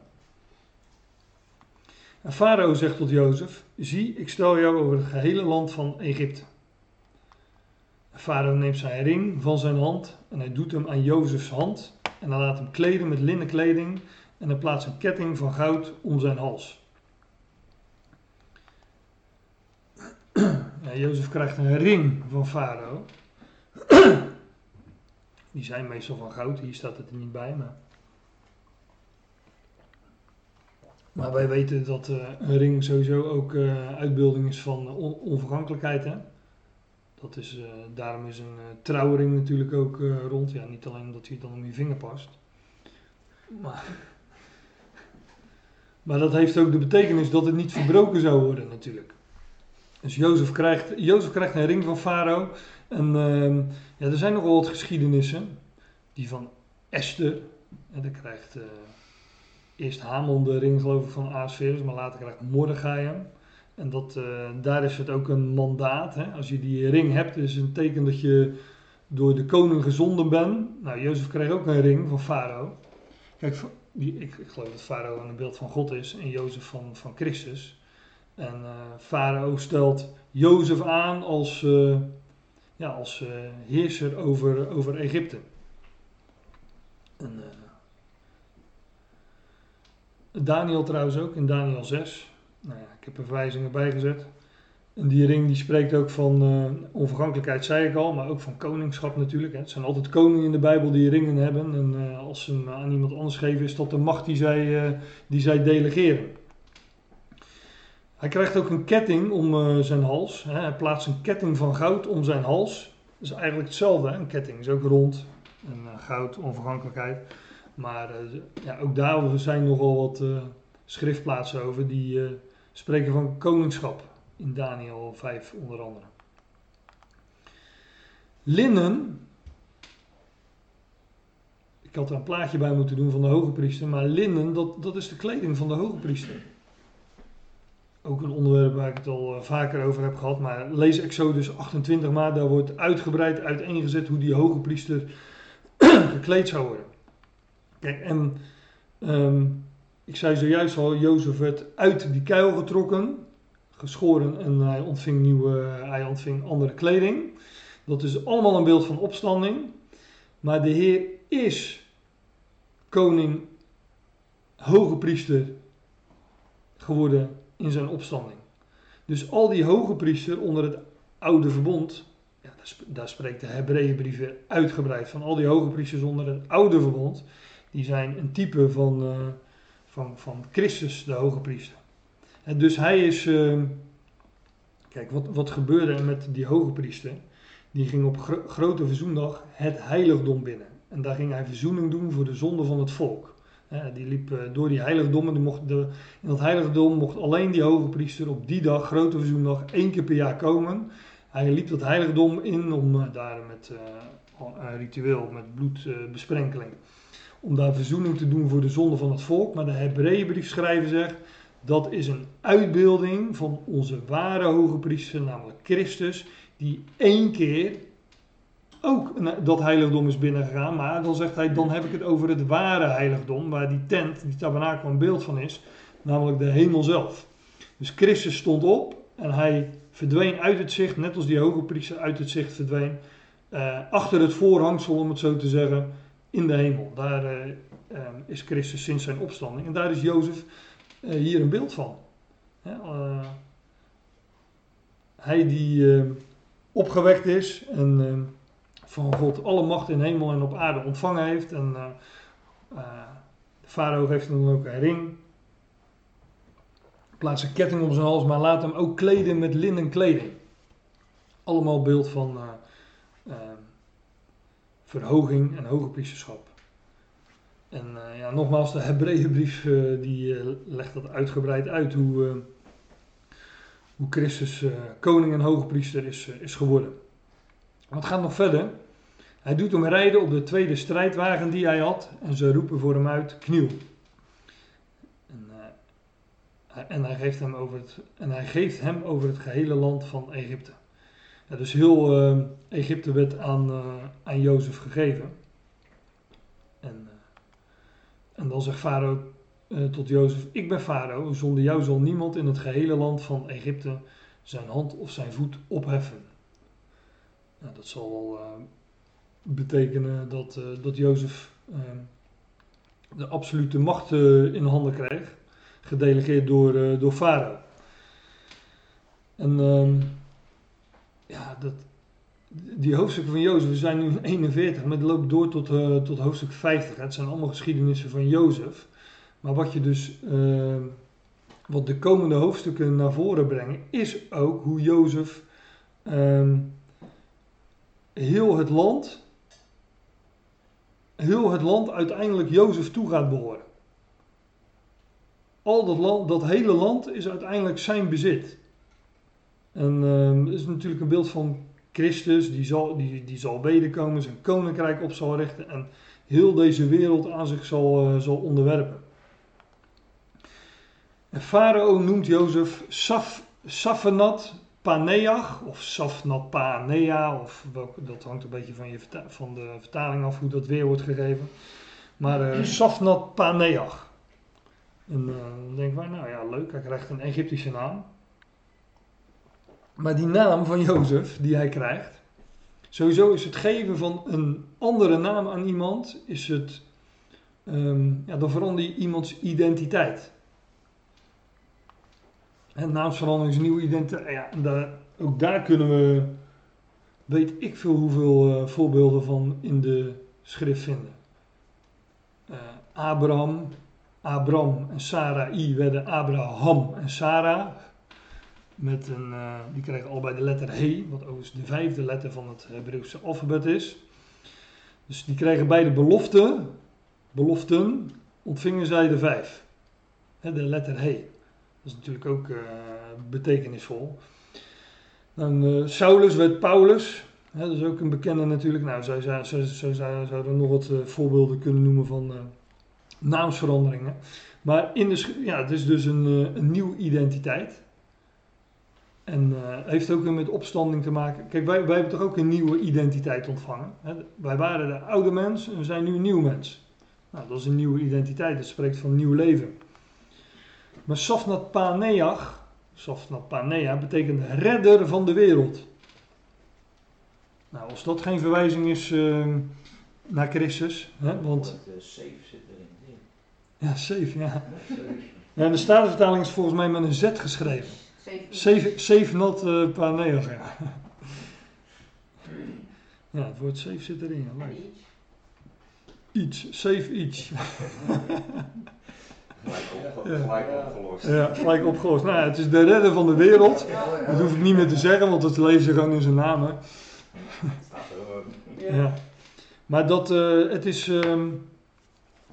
En Farao zegt tot Jozef: Zie, ik stel jou over het gehele land van Egypte. Farao neemt zijn ring van zijn hand en hij doet hem aan Jozefs hand. En hij laat hem kleden met linnen kleding en hij plaatst een ketting van goud om zijn hals. Jozef krijgt een ring van Farao. Die zijn meestal van goud, hier staat het er niet bij. Maar, maar wij weten dat uh, een ring sowieso ook uh, uitbeelding is van on onvergankelijkheid. Hè? Dat is, uh, daarom is een trouwring natuurlijk ook rond. Ja, niet alleen dat hij dan om je vinger past. Maar, maar dat heeft ook de betekenis dat het niet verbroken zou worden natuurlijk. Dus Jozef krijgt, Jozef krijgt een ring van Farao. En uh, ja, er zijn nogal wat geschiedenissen. Die van Esther. En dan krijgt eerst Hamon de ring geloof ik van Aasverus. Maar later krijgt Mordechai hem. En dat, uh, daar is het ook een mandaat. Hè? Als je die ring hebt, is een teken dat je door de koning gezonden bent. Nou, Jozef kreeg ook een ring van Farao. Kijk, die, ik, ik geloof dat Farao een beeld van God is en Jozef van, van Christus. En uh, Farao stelt Jozef aan als, uh, ja, als heerser over, over Egypte. En, Daniel trouwens ook, in Daniel 6. Nou ja, ik heb er verwijzingen bij gezet. En die ring die spreekt ook van onvergankelijkheid, zei ik al, maar ook van koningschap natuurlijk. Hè. Het zijn altijd koningen in de Bijbel die ringen hebben. En als ze hem aan iemand anders geven, is dat de macht die zij, die zij delegeren. Hij krijgt ook een ketting om uh, zijn hals. Hè. Hij plaatst een ketting van goud om zijn hals. Dat is eigenlijk hetzelfde. Een ketting is ook rond. En uh, goud, onvergankelijkheid. Maar uh, ja, ook daar zijn nogal wat schriftplaatsen over die spreken van koningschap. In Daniel 5 onder andere. Linnen. Ik had er een plaatje bij moeten doen van de hoge priester. Maar linnen, dat, dat is de kleding van de hoge priester ook een onderwerp waar ik het al eh, vaker over heb gehad. Maar lees Exodus 28 maar, daar wordt uitgebreid uiteengezet hoe die hoge priester gekleed zou worden. Kijk, en um, ik zei zojuist al, Jozef werd uit die kuil getrokken, geschoren en hij ontving, nieuwe, hij ontving andere kleding. Dat is allemaal een beeld van opstanding. Maar de Heer is koning, hoge priester geworden in zijn opstanding. Dus al die hoge priester onder het oude verbond, ja, daar spreekt de Hebreeënbrief uitgebreid van. Al die hoge priesters onder het oude verbond, die zijn een type van, uh, van, van Christus, de hoge priester. En dus hij is, uh, kijk, wat, wat gebeurde er met die hoge priester? Die ging op gro grote verzoendag het heiligdom binnen. En daar ging hij verzoening doen voor de zonde van het volk die liep eh, door die heiligdommen. Die mocht de, in dat heiligdom mocht alleen die hoge priester op die dag, grote verzoendag, één keer per jaar komen. Hij liep dat heiligdom in om uh, daar met uh, ritueel, met bloedbesprenkeling, om daar verzoening te doen voor de zonde van het volk. Maar de Hebreeënbriefschrijver zegt, dat is een uitbeelding van onze ware hoge priester, namelijk Christus, die één keer ook dat heiligdom is binnengegaan. Maar dan zegt hij, dan heb ik het over het ware heiligdom, waar die tent, die tabernakel een beeld van is, namelijk de hemel zelf. Dus Christus stond op en hij verdween uit het zicht, net als die hoge priester uit het zicht verdween, uh, achter het voorhangsel, om het zo te zeggen, in de hemel. Daar uh, uh, is Christus sinds zijn opstanding. En daar is Jozef hier een beeld van. hij die opgewekt is en van God alle macht in hemel en op aarde ontvangen heeft. En de farao geeft hem ook een ring. Plaats een ketting om zijn hals, maar laat hem ook kleden met linnen kleding. Allemaal beeld van verhoging en hoge priesterschap. En uh, ja, nogmaals, de Hebreeënbrief die legt dat uitgebreid uit hoe, hoe Christus koning en hoge priester is, is geworden. Wat gaat nog verder? Hij doet hem rijden op de tweede strijdwagen die hij had en ze roepen voor hem uit, kniel. Uh, en, hij, geeft hem over het, en hij geeft hem over het gehele land van Egypte. Ja, dus heel uh, Egypte werd aan, uh, aan Jozef gegeven. En, en dan zegt Farao tot Jozef, ik ben Farao, zonder jou zal niemand in het gehele land van Egypte zijn hand of zijn voet opheffen. Nou, dat zal wel betekenen dat, dat Jozef uh, de absolute macht in handen krijgt, gedelegeerd door, door Farao. En ehm, ja, dat, die hoofdstukken van Jozef, we zijn nu 41, maar het loopt door tot, tot hoofdstuk 50. Het zijn allemaal geschiedenissen van Jozef. Maar wat je dus, ehm, wat de komende hoofdstukken naar voren brengen, is ook hoe Jozef ehm, heel het land heel het land uiteindelijk Jozef toe gaat behoren. Al dat, land, dat hele land is uiteindelijk zijn bezit. En uh, dat is natuurlijk een beeld van Christus, die zal, die, die zal wederkomen, zijn koninkrijk op zal richten en heel deze wereld aan zich zal, uh, zal onderwerpen. En Farao noemt Jozef Saf, Safenat Paneach of Safnat Panea, of dat hangt een beetje van, je, van de vertaling af hoe dat weer wordt gegeven. Maar uh, Safnat Paneach. En uh, dan denken wij, nou ja, leuk, hij krijgt een Egyptische naam. Maar die naam van Jozef, die hij krijgt, sowieso is het geven van een andere naam aan iemand, is het, um, ja, dan verander je iemands identiteit. En naamsverandering is een nieuwe identiteit. Ja, daar, ook daar kunnen we, weet ik veel hoeveel uh, voorbeelden van in de schrift vinden. Uh, Abraham, Abram en Sarai werden Abraham en Sarah. Met een, uh, die kregen allebei de letter He, wat overigens de vijfde letter van het Hebreeuwse alfabet is. Dus die kregen beide beloften, beloften, ontvingen zij de vijf. De letter He. Dat is natuurlijk ook uh, betekenisvol. Dan uh, Saulus werd Paulus. Dat is ook een bekende natuurlijk. Nou, zo, zo, zo, zo zouden nog wat voorbeelden kunnen noemen van naamsveranderingen. Maar in de, ja, het is dus een, een nieuwe identiteit. En heeft ook weer met opstanding te maken. Kijk, wij, wij hebben toch ook een nieuwe identiteit ontvangen. Hè? Wij waren de oude mens en we zijn nu een nieuw mens. Nou, dat is een nieuwe identiteit. Dat spreekt van nieuw leven. Maar Sofnat Paneach, Sofnat Panea, betekent redder van de wereld. Nou, als dat geen verwijzing is uh, naar Christus, hè, want... Uh, safe zit erin. Ja, safe, ja. ja en de Statenvertaling is volgens mij met een Z geschreven. Sefnat uh, eh, Paneach, ja. Ja, het woord safe zit erin. Ja, iets, safe iets. Gelijk, opgelost. Ja, gelijk opgelost. Nou, het is de redder van de wereld. Dat hoef ik niet meer te zeggen, want dat lees je gewoon in zijn naam. Hè. Ja. Maar dat, uh, het is um,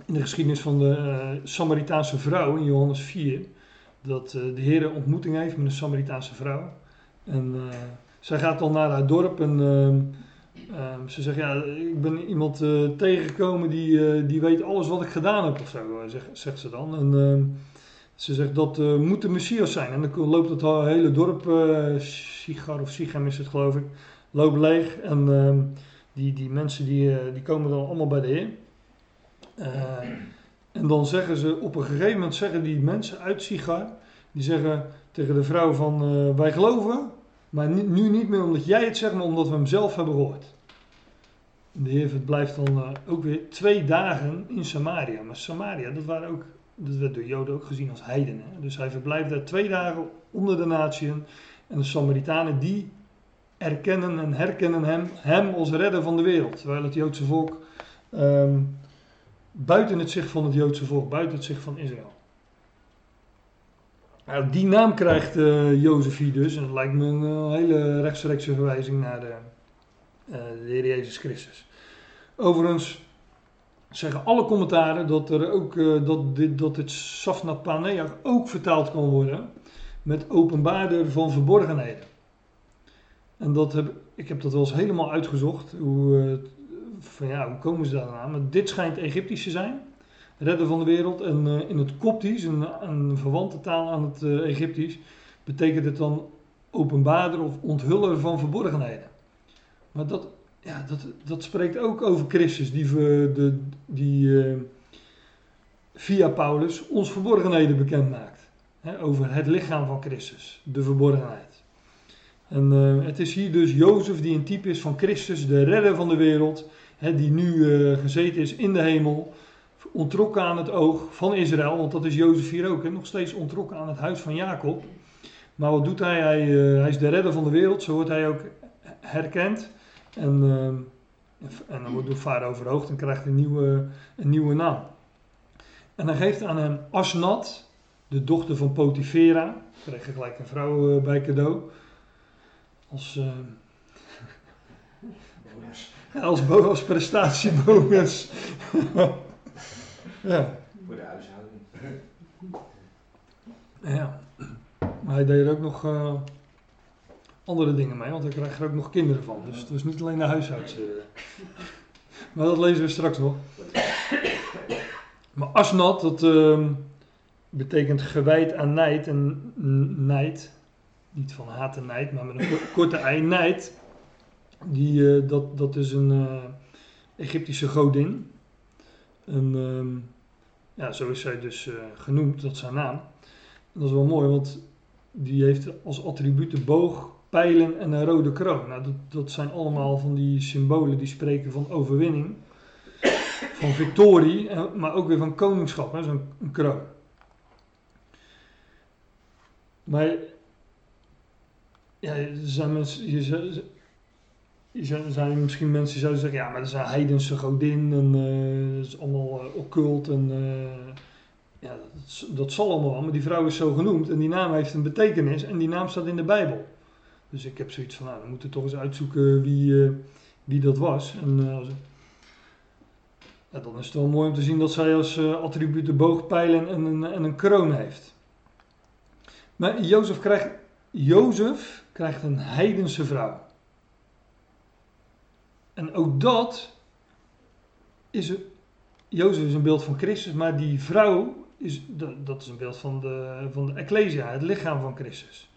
in de geschiedenis van de uh, Samaritaanse vrouw in Johannes 4, dat uh, de Heer een ontmoeting heeft met een Samaritaanse vrouw. En zij gaat dan naar haar dorp en ehm, Um, ze zegt, ja, ik ben iemand uh, tegengekomen die, die weet alles wat ik gedaan heb of zo, eh, zegt, zegt ze dan. En uh, ze zegt, dat moet de Messias zijn. En dan loopt het hele dorp, Sigar of Sichem is het geloof ik, loopt leeg. En ehm, die, die mensen die, die komen dan allemaal bij de Heer. En dan zeggen ze, op een gegeven moment zeggen die mensen uit Sigar, die zeggen tegen de vrouw van, wij geloven, maar nu niet meer omdat jij het zegt, maar omdat we hem zelf hebben gehoord. De Heer verblijft dan uh, ook weer twee dagen in Samaria. Maar Samaria, dat, waren ook, dat werd door Joden ook gezien als heidenen. Dus hij verblijft daar twee dagen onder de natieën. En de Samaritanen die erkennen en herkennen hem, hem als redder van de wereld. Terwijl het Joodse volk um, buiten het zicht van het Joodse volk, buiten het zicht van Israël. Nou, die naam krijgt uh, dus. En dat lijkt me een uh, hele rechtstreekse verwijzing naar de, uh, de Heer Jezus Christus. Overigens zeggen alle commentaren dat, er ook, dat, dit, dat het Safnat Paneach ook vertaald kan worden met openbaarder van verborgenheden. En dat heb, ik heb dat wel eens helemaal uitgezocht. Hoe, van ja, hoe komen ze daar aan? Maar dit schijnt Egyptisch te zijn redder van de wereld. En uh, in het Koptisch, een, een verwante taal aan het uh, Egyptisch, betekent het dan openbaarder of onthuller van verborgenheden. Maar dat, ja, dat, dat spreekt ook over Christus, die, de, die uh, via Paulus ons verborgenheden bekend maakt. Hè, over het lichaam van Christus, de verborgenheid. En het is hier dus Jozef die een type is van Christus, de redder van de wereld, hè, die nu gezeten is in de hemel ontrokken aan het oog van Israël, want dat is Jozef hier ook, hè, nog steeds ontrokken aan het huis van Jacob. Maar wat doet hij? Hij, hij is de redder van de wereld, zo wordt hij ook herkend. En, uh, en dan wordt door Farao verhoogd en krijgt een nieuwe, een nieuwe naam. En hij geeft aan hem Asnat, de dochter van Potifera. Je gelijk een vrouw bij cadeau. Als, als, als prestatiebonus. Ja. Voor de huishouding. Ja. Maar hij deed er ook nog uh, andere dingen mee, want hij krijgt er ook nog kinderen van. Dus het was niet alleen de huishoudster. maar dat lezen we straks nog. Maar Asnat, dat uh, betekent gewijd aan nijd en nijd. Niet van haat en nijd, maar met een korte ei. Nijd, die, uh, dat, dat is een uh, Egyptische godin. Ehm, ja, zo is zij dus uh, genoemd, dat is haar naam. Dat is wel mooi, want die heeft als attributen boog, pijlen en een rode kroon. Nou, dat, dat zijn allemaal van die symbolen die spreken van overwinning, van victorie, maar ook weer van koningschap, zo'n kroon. Maar ja, er zijn mensen, er zijn misschien mensen die zouden zeggen, ja, maar dat is een heidense godin en uh, dat is allemaal uh, occult en uh, ja, dat, zal allemaal wel, maar die vrouw is zo genoemd en die naam heeft een betekenis en die naam staat in de Bijbel. Dus ik heb zoiets van, nou, we moeten toch eens uitzoeken wie, wie dat was. En ja, dan is het wel mooi om te zien dat zij als attribuut de boogpijlen en een, en een kroon heeft. Maar Jozef krijgt, Jozef krijgt een heidense vrouw. En ook dat is. Jozef is een beeld van Christus, maar die vrouw is, dat is een beeld van de, van de Ecclesia, het lichaam van Christus.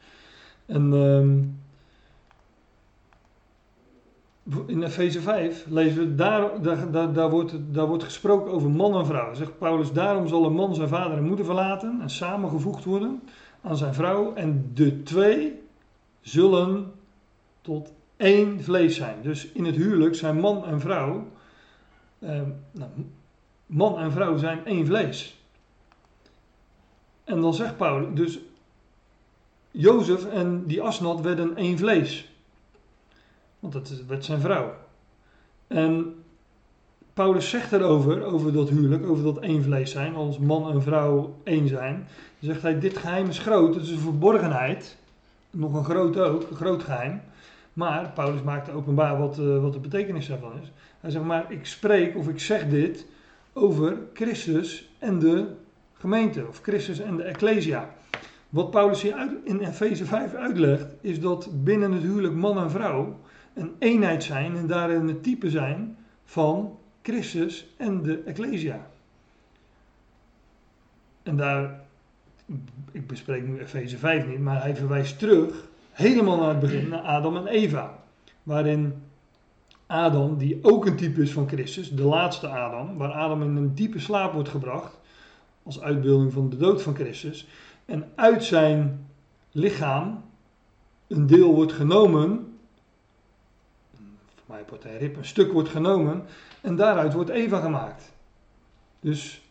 En um, in Efeze 5 lezen we, daar, daar, daar, daar, wordt, daar wordt gesproken over man en vrouw. Zegt Paulus, daarom zal een man zijn vader en moeder verlaten en samengevoegd worden aan zijn vrouw. En de twee zullen tot één vlees zijn. Dus in het huwelijk zijn man en vrouw, eh, nou, man en vrouw zijn één vlees. En dan zegt Paulus, dus Jozef en die Asnat werden één vlees. Want dat werd zijn vrouw. En Paulus zegt erover, over dat huwelijk, over dat één vlees zijn, als man en vrouw één zijn. Dan zegt hij, dit geheim is groot, het is een verborgenheid. Nog een groot ook, een groot geheim. Maar Paulus maakt openbaar wat, uh, wat de betekenis daarvan is. Hij zegt maar, ik spreek of ik zeg dit over Christus en de gemeente, of Christus en de Ecclesia. Wat Paulus hier in Efeze 5 uitlegt, is dat binnen het huwelijk man en vrouw een eenheid zijn en daarin het type zijn van Christus en de Ecclesia. En daar, ik bespreek nu Efeze 5 niet, maar hij verwijst terug helemaal naar het begin, naar Adam en Eva. Waarin Adam, die ook een type is van Christus, de laatste Adam, waar Adam in een diepe slaap wordt gebracht, als uitbeelding van de dood van Christus, en uit zijn lichaam een deel wordt genomen, voor mij wordt hij rip, een stuk wordt genomen, en daaruit wordt Eva gemaakt. Dus,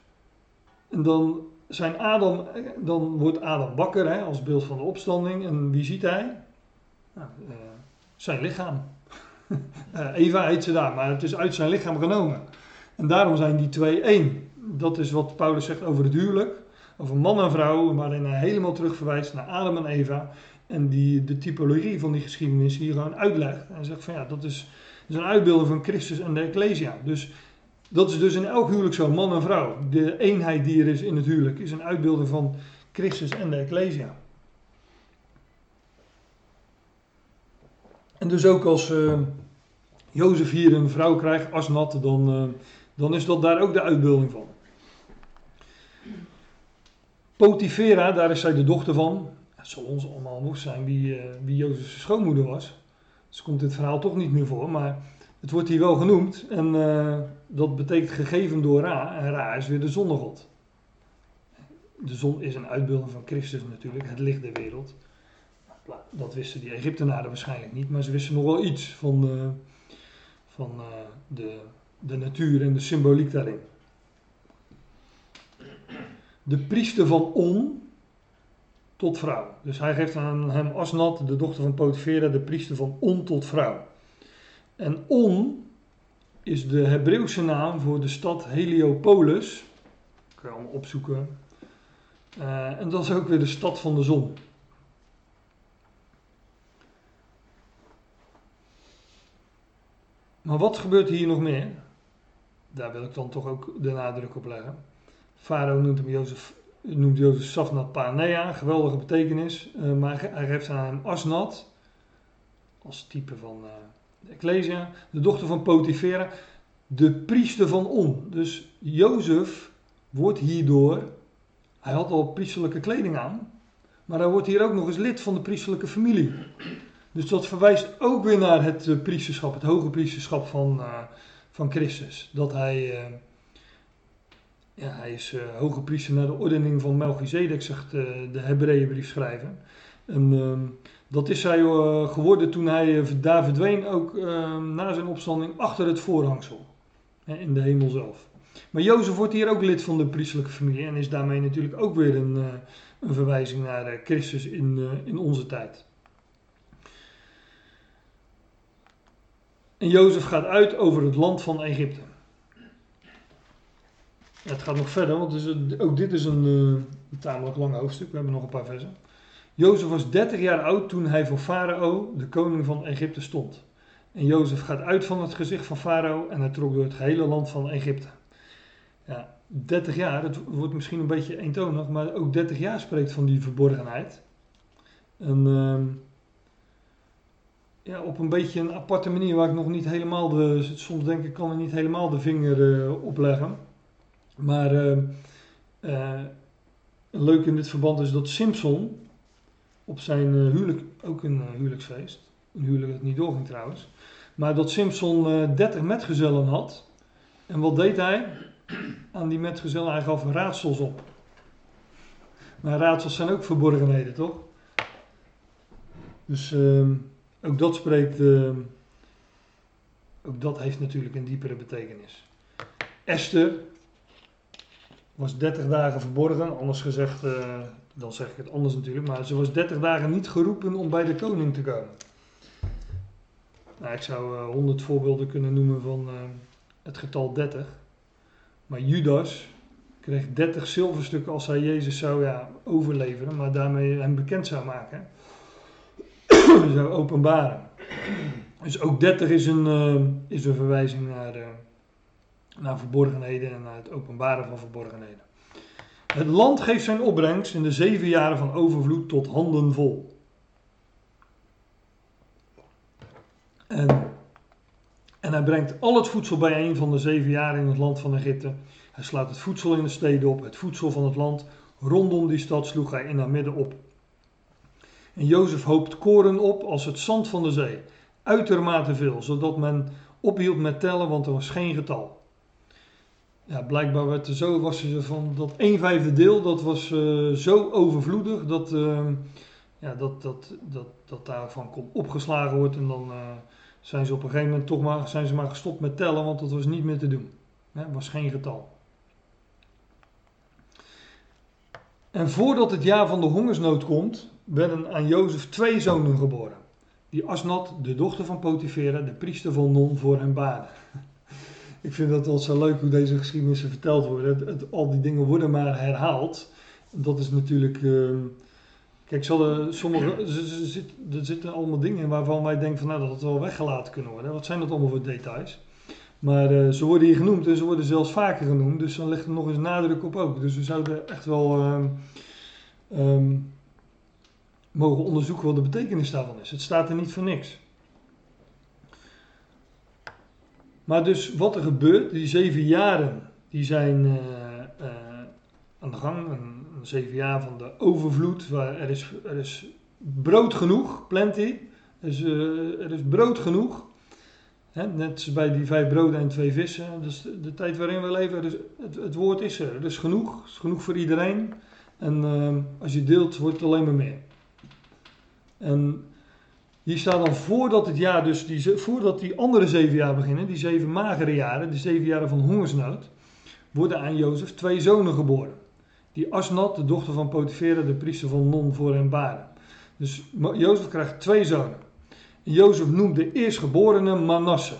en dan zijn Adam, dan wordt Adam wakker hè, als beeld van de opstanding. En wie ziet hij? Nou, uh, zijn lichaam. uh, Eva heet ze daar, maar het is uit zijn lichaam genomen. En daarom zijn die twee één. Dat is wat Paulus zegt over het huwelijk. over man en vrouw, waarin hij helemaal terug verwijst naar Adam en Eva. En die de typologie van die geschiedenis hier gewoon uitlegt. En zegt van ja, dat is, dat is een uitbeelding van Christus en de Ecclesia. Dus dat is dus in elk huwelijk zo, man en vrouw. De eenheid die er is in het huwelijk is een uitbeelding van Christus en de Ecclesia. En dus ook als uh, Jozef hier een vrouw krijgt, Asnat, dan, uh, dan is dat daar ook de uitbeelding van. Potifera, daar is zij de dochter van. Het zal ons allemaal nog zijn wie, uh, wie Jozef's schoonmoeder was. Dus komt dit verhaal toch niet meer voor, maar het wordt hier wel genoemd. En dat betekent gegeven door Ra. En Ra is weer de zonnegod. De zon is een uitbeelding van Christus natuurlijk, het licht der wereld. Dat wisten die Egyptenaren waarschijnlijk niet, maar ze wisten nog wel iets van, uh, van uh, de, de natuur en de symboliek daarin. De priester van On tot vrouw. Dus hij geeft aan hem Asnat, de dochter van Potifera, de priester van On tot vrouw. En On is de Hebreeuwse naam voor de stad Heliopolis. Kun je allemaal opzoeken. Uh, en dat is ook weer de stad van de zon. Maar wat gebeurt hier nog meer? Daar wil ik dan toch ook de nadruk op leggen. Farao noemt hem Jozef, noemt Jozef Safnat Panea, geweldige betekenis. Uh, maar hij geeft aan hem Asnat, als type van de Ecclesia, de dochter van Potifera, de priester van On. Dus Jozef wordt hierdoor, hij had al priesterlijke kleding aan, maar hij wordt hier ook nog eens lid van de priesterlijke familie. Dus dat verwijst ook weer naar het uh, priesterschap, het hoge priesterschap van, uh, van Christus. Dat hij, uh, ja, hij is hoge priester naar de ordening van Melchizedek, zegt de Hebreeënbrief schrijven. En ehm, dat is hij geworden toen hij daar verdween, ook ehm, na zijn opstanding, achter het voorhangsel. in de hemel zelf. Maar Jozef wordt hier ook lid van de priesterlijke familie en is daarmee natuurlijk ook weer een, een verwijzing naar Christus in, in onze tijd. En Jozef gaat uit over het land van Egypte. Het gaat nog verder, want ook dit is een, een tamelijk lang hoofdstuk. We hebben nog een paar versen. Jozef was 30 jaar oud toen hij voor Farao, de koning van Egypte, stond. En Jozef gaat uit van het gezicht van Farao en hij trok door het gehele land van Egypte. Ja, 30 jaar, het wordt misschien een beetje eentonig, maar ook 30 jaar spreekt van die verborgenheid. En uh, ja, op een beetje een aparte manier waar ik nog niet helemaal de. Soms denk ik kan ik niet helemaal de vinger uh, opleggen. Maar uh, uh, leuk in dit verband is dat Simpson op zijn huwelijk, ook een huwelijksfeest, een huwelijk dat niet doorging trouwens, maar dat Simpson 30 metgezellen had. En wat deed hij? Aan die metgezellen, hij gaf raadsels op. Maar raadsels zijn ook verborgenheden, toch? Dus. Uh, ook dat spreekt, uh, ook dat heeft natuurlijk een diepere betekenis. Esther was 30 dagen verborgen, anders gezegd, dan zeg ik het anders natuurlijk, maar ze was 30 dagen niet geroepen om bij de koning te komen. Nou, ik zou uh, 100 voorbeelden kunnen noemen van het getal 30. Maar Judas kreeg 30 zilverstukken als hij Jezus zou ja, overleveren, maar daarmee hem bekend zou maken zou openbaren. Dus ook 30 is een, uh, is een verwijzing naar, naar verborgenheden en naar het openbaren van verborgenheden. Het land geeft zijn opbrengst in de zeven jaren van overvloed tot handen vol. En, en hij brengt al het voedsel bijeen van de zeven jaren in het land van Egypte. Hij slaat het voedsel in de steden op, het voedsel van het land. Rondom die stad sloeg hij in haar midden op. En Jozef hoopt koren op als het zand van de zee. Uitermate veel, zodat men ophield met tellen, want er was geen getal. Ja, blijkbaar werd er zo, was er van dat 1 vijfde deel, dat was uh, zo overvloedig dat, uh, ja, dat, dat, dat, dat daarvan kon opgeslagen worden. En dan uh, zijn ze op een gegeven moment toch maar, zijn ze maar gestopt met tellen, want dat was niet meer te doen. Het was geen getal. En voordat het jaar van de hongersnood komt, werden aan Jozef twee zonen geboren. Die Asnat, de dochter van Potifera, de priester van Non, voor hem baden. Ik vind dat wel zo leuk hoe deze geschiedenissen verteld worden. Het, al die dingen worden maar herhaald. dat is natuurlijk. ehm, kijk, zal er, sommige, er zitten allemaal dingen in waarvan wij denken van nou dat het wel weggelaten kunnen worden. Wat zijn dat allemaal voor details? Maar eh, ze worden hier genoemd en ze worden zelfs vaker genoemd, dus dan ligt er nog eens nadruk op ook. Dus we zouden echt wel ehm, ehm, mogen onderzoeken wat de betekenis daarvan is. Het staat er niet voor niks. Maar dus wat er gebeurt, die zeven jaren, die zijn eh, eh, aan de gang. Een, zeven jaar van de overvloed. Waar er, is, er is brood genoeg, plenty. Er is, eh, er is brood genoeg. Hè, net bij die vijf broden en twee vissen. Dus de, de tijd waarin we leven, is, het, het woord is er. Er is genoeg. Er is genoeg voor iedereen. En ehm, als je deelt, wordt het alleen maar meer. En hier staat dan voordat het jaar, dus die, voordat die andere zeven jaar beginnen, die zeven magere jaren, die zeven jaren van hongersnood, worden aan Jozef twee zonen geboren. Die Asnat, de dochter van Potifera, de priester van Non, voor hem baren. Dus Jozef krijgt twee zonen. En Jozef noemt de eerstgeborene Manasse.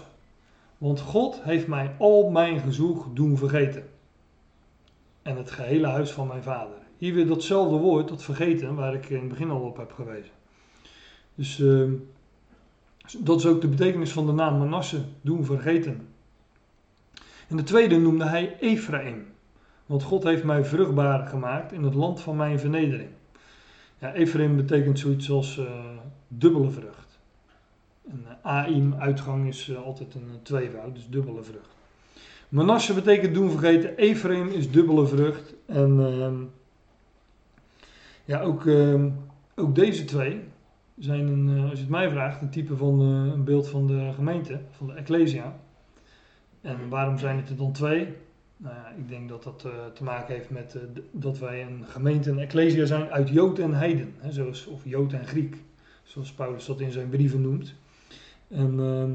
Want God heeft mij al mijn gezoeg doen vergeten. En het gehele huis van mijn vader. Hier weer datzelfde woord, dat vergeten, waar ik in het begin al op heb gewezen. Dus ehm, dat is ook de betekenis van de naam Manasse, doen vergeten. En de tweede noemde hij Ephraim. Want God heeft mij vruchtbaar gemaakt in het land van mijn vernedering. Ja, Ephraim betekent zoiets als eh, dubbele vrucht. En eh, Aim, uitgang, is eh, altijd een eh, tweevoud, dus dubbele vrucht. Manasse betekent doen vergeten, Ephraim is dubbele vrucht. En ehm, ja, ook, ehm, ook deze twee zijn, een, eh, als je het mij vraagt, een type van eh, een beeld van de gemeente, van de Ecclesia. En waarom zijn het er dan twee? Nou ja, ik denk dat dat eh, te maken heeft met dat wij een gemeente, een Ecclesia zijn uit Jood en Heiden. Hè, zoals, of Jood en Griek, zoals Paulus dat in zijn brieven noemt. En ehm,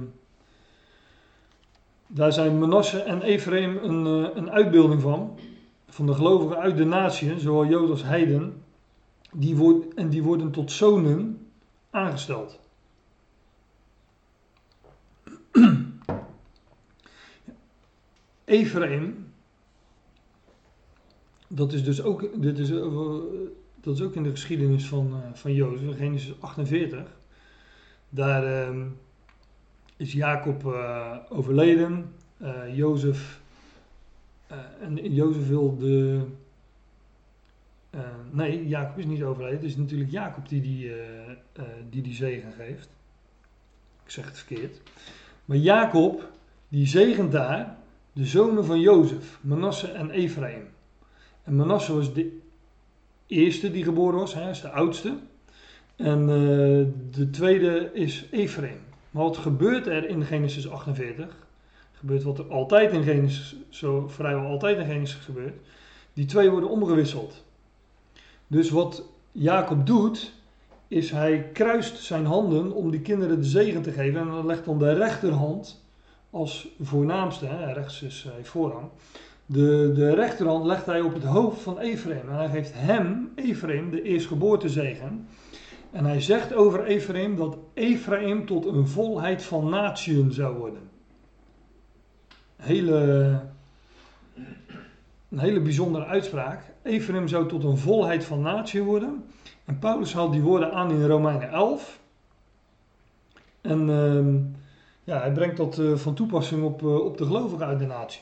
daar zijn Manasse en Ephraim een, een uitbeelding van. Van de gelovigen uit de natie, zowel Jood als Heiden. Die en die worden tot zonen aangesteld. Ephraim, dat is dus ook, dit is, over- dat is ook in de geschiedenis van, eh, van Jozef, Genesis 48. Daar ehm, is Jacob eh, overleden. Eh, Jozef, eh, en Jozef wil de. Eh, nee, Jacob is niet overleden. Het is natuurlijk Jacob die die, eh, eh, die, die zegen geeft. Ik zeg het verkeerd. Maar Jacob, die zegent daar de zonen van Jozef, Manasse en Ephraim. En Manasse was de eerste die geboren was, hij is de oudste. En de tweede is Ephraim. Maar wat gebeurt er in Genesis 48? Gebeurt wat er altijd in Genesis, zo vrijwel altijd in Genesis gebeurt. Die twee worden omgewisseld. Dus wat Jacob doet, is hij kruist zijn handen om die kinderen de zegen te geven. En dan legt dan de rechterhand als voornaamste, hè, rechts is hij voorrang. De, de rechterhand legt hij op het hoofd van Ephraim. En hij geeft hem, Ephraim, de eerstgeboortezegen. En hij zegt over Ephraim dat Ephraim tot een volheid van natieën zou worden. Hele, een hele bijzondere uitspraak. Ephraim zou tot een volheid van natie worden. En Paulus haalt die woorden aan in Romeinen 11. En ehm, ja, hij brengt dat eh, van toepassing op, eh, op de gelovigen uit de natie.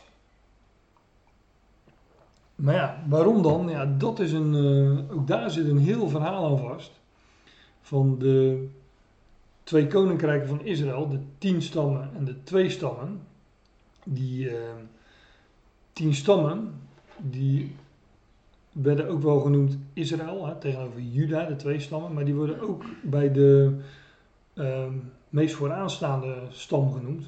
Maar ja, waarom dan? Ja, dat is een, eh, ook daar zit een heel verhaal aan vast. Van de twee koninkrijken van Israël, de tien stammen en de twee stammen. Die eh, tien stammen, die werden ook wel genoemd Israël, hè, tegenover Juda, de twee stammen. Maar die worden ook bij de ehm, meest vooraanstaande stam genoemd.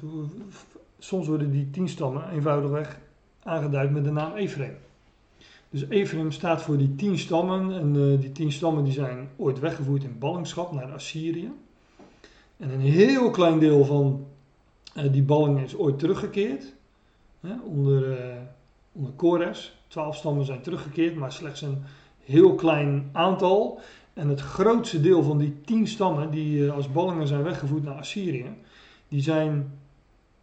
Soms worden die tien stammen eenvoudigweg aangeduid met de naam Ephraim. Dus Ephraim staat voor die tien stammen. En eh, die tien stammen die zijn ooit weggevoerd in ballingschap naar Assyrië. En een heel klein deel van eh, die balling is ooit teruggekeerd. Hè, onder, eh onder Kores. Twaalf stammen zijn teruggekeerd, maar slechts een heel klein aantal. En het grootste deel van die tien stammen die eh, als ballingen zijn weggevoerd naar Assyrië, die zijn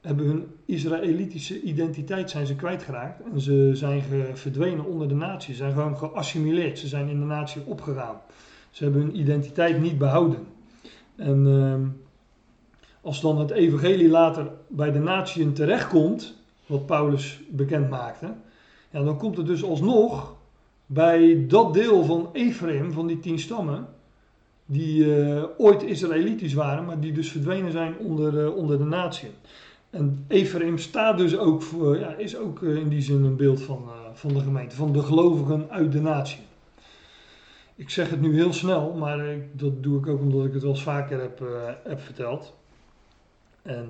hebben hun Israëlitische identiteit zijn ze kwijtgeraakt. En ze zijn verdwenen onder de natie. Ze zijn gewoon geassimileerd. Ze zijn in de natie opgegaan. Ze hebben hun identiteit niet behouden. En ehm, als dan het evangelie later bij de natieën terechtkomt, wat Paulus bekend maakte, ja, dan komt het dus alsnog bij dat deel van Ephraim, van die tien stammen, die eh, ooit Israëlitisch waren, maar die dus verdwenen zijn onder, eh, onder de natieën. En Ephraim staat dus ook voor, ja, is ook eh, in die zin een beeld van, van de gemeente, van de gelovigen uit de natie. Ik zeg het nu heel snel, maar dat doe ik ook omdat ik het wel eens vaker heb, heb verteld. En,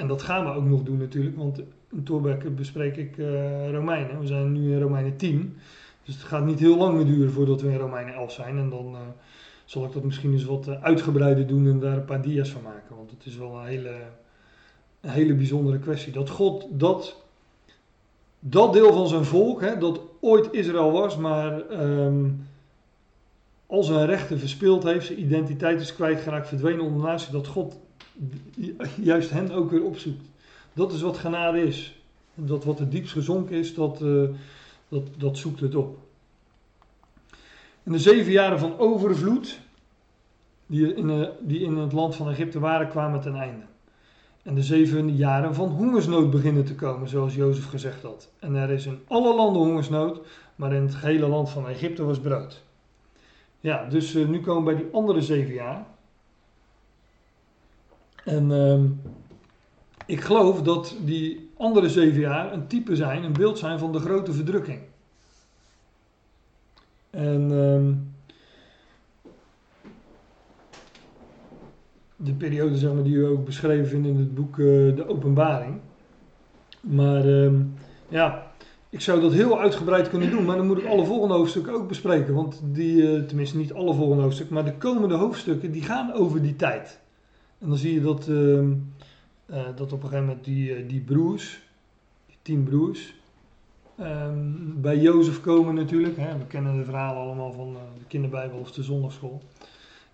en dat gaan we ook nog doen natuurlijk, want in Torbeck bespreek ik eh, Romeinen. We zijn nu in Romeinen 10, dus het gaat niet heel lang meer duren voordat we in Romeinen 11 zijn. En dan eh, zal ik dat misschien eens wat eh, uitgebreider doen en daar een paar dia's van maken, want het is wel een hele, een hele bijzondere kwestie. Dat God dat, dat deel van zijn volk, hè, dat ooit Israël was, maar ehm, al zijn rechten verspeeld heeft, zijn identiteit is kwijtgeraakt, verdwenen onder de natie, dat God juist hen ook weer opzoekt. Dat is wat genade is. Dat wat het diepst gezonken is, dat, eh, dat, dat zoekt het op. In de zeven jaren van overvloed, die in, eh, die in het land van Egypte waren, kwamen ten einde. En de zeven jaren van hongersnood beginnen te komen, zoals Jozef gezegd had. En er is in alle landen hongersnood, maar in het gehele land van Egypte was brood. Ja, dus eh, nu komen we bij die andere zeven jaar. En ehm, ik geloof dat die andere zeven jaar een type zijn, een beeld zijn van de grote verdrukking. En ehm, de periode zeg maar, die we ook beschreven vinden in het boek eh, De Openbaring. Maar ehm, ja, ik zou dat heel uitgebreid kunnen doen, maar dan moet ik alle volgende hoofdstukken ook bespreken. Want die, eh, tenminste niet alle volgende hoofdstukken, maar de komende hoofdstukken die gaan over die tijd. En dan zie je dat, ehm, eh, dat op een gegeven moment die, eh, die broers, die tien broers, ehm, bij Jozef komen natuurlijk. Hè. We kennen de verhalen allemaal van eh, de kinderbijbel of de zondagschool.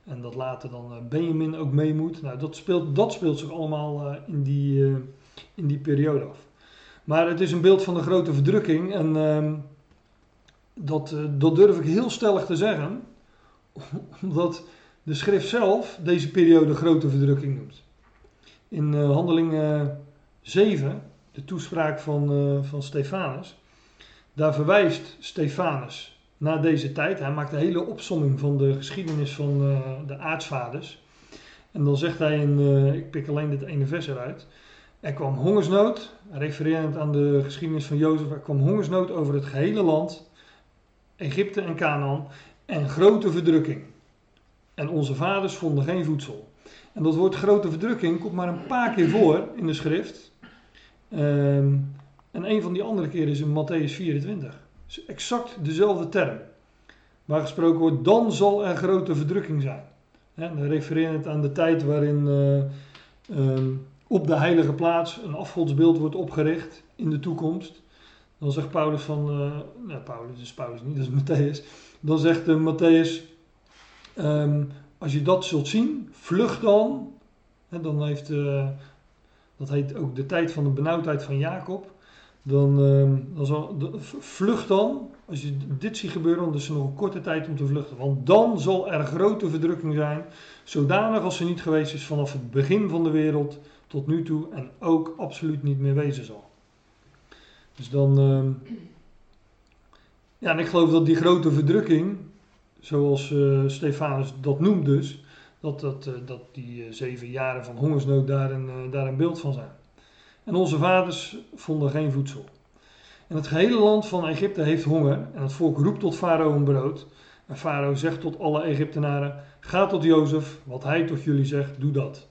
En dat later dan Benjamin ook mee moet. Nou, dat speelt, dat speelt zich allemaal in, die, in die periode af. Maar het is een beeld van de grote verdrukking. En ehm, dat, dat durf ik heel stellig te zeggen. Omdat de schrift zelf deze periode grote verdrukking noemt. In eh handelingen 7, de toespraak van, eh, van Stefanus, daar verwijst Stefanus naar deze tijd. Hij maakt een hele opsomming van de geschiedenis van eh, de aartsvaders. En dan zegt hij in, eh, ik pik alleen dit ene vers eruit. Er kwam hongersnood, refererend aan de geschiedenis van Jozef, er kwam hongersnood over het gehele land, Egypte en Canaan, en grote verdrukking. En onze vaders vonden geen voedsel. En dat woord grote verdrukking komt maar een paar keer voor in de schrift. Ehm, en een van die andere keren is in Matthäus 24. Het is exact dezelfde term. Waar gesproken wordt, dan zal er grote verdrukking zijn. Hè, dan refererend aan de tijd waarin eh, ehm, op de heilige plaats een afgodsbeeld wordt opgericht in de toekomst. Dan zegt Paulus van, eh nou Paulus is Paulus niet, dat is Matthäus. Dan zegt uh, Matthäus, ehm, als je dat zult zien, vlucht dan. Dan heeft, uh, dat heet ook de tijd van de benauwdheid van Jacob. Dan, uh, dan vlucht dan, als je dit ziet gebeuren, dan is er nog een korte tijd om te vluchten. Want dan zal er grote verdrukking zijn, zodanig als er niet geweest is vanaf het begin van de wereld tot nu toe en ook absoluut niet meer wezen zal. Dus dan, uh, ja, en ik geloof dat die grote verdrukking, zoals uh, Stefanus dat noemt dus, dat, dat, uh, dat die uh, zeven jaren van hongersnood daar een, daar een beeld van zijn. En onze vaders vonden geen voedsel. En het gehele land van Egypte heeft honger en het volk roept tot Farao om brood. En Farao zegt tot alle Egyptenaren, ga tot Jozef, wat hij tot jullie zegt, doe dat.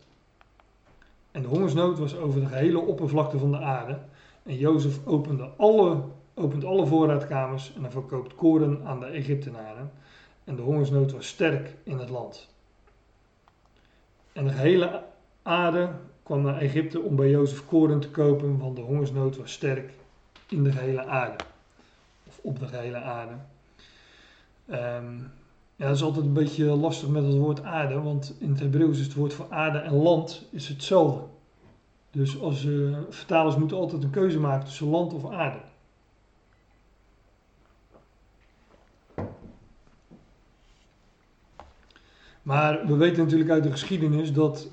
En de hongersnood was over de gehele oppervlakte van de aarde. En Jozef opende alle, opent alle voorraadkamers en hij verkoopt koren aan de Egyptenaren. En de hongersnood was sterk in het land. En de gehele aarde kwam naar Egypte om bij Jozef koren te kopen, want de hongersnood was sterk in de gehele aarde. Of op de gehele aarde. Um, ja, dat is altijd een beetje lastig met het woord aarde, want in het Hebreeuws is het woord voor aarde en land is hetzelfde. Dus als eh, vertalers moeten altijd een keuze maken tussen land of aarde. Maar we weten natuurlijk uit de geschiedenis dat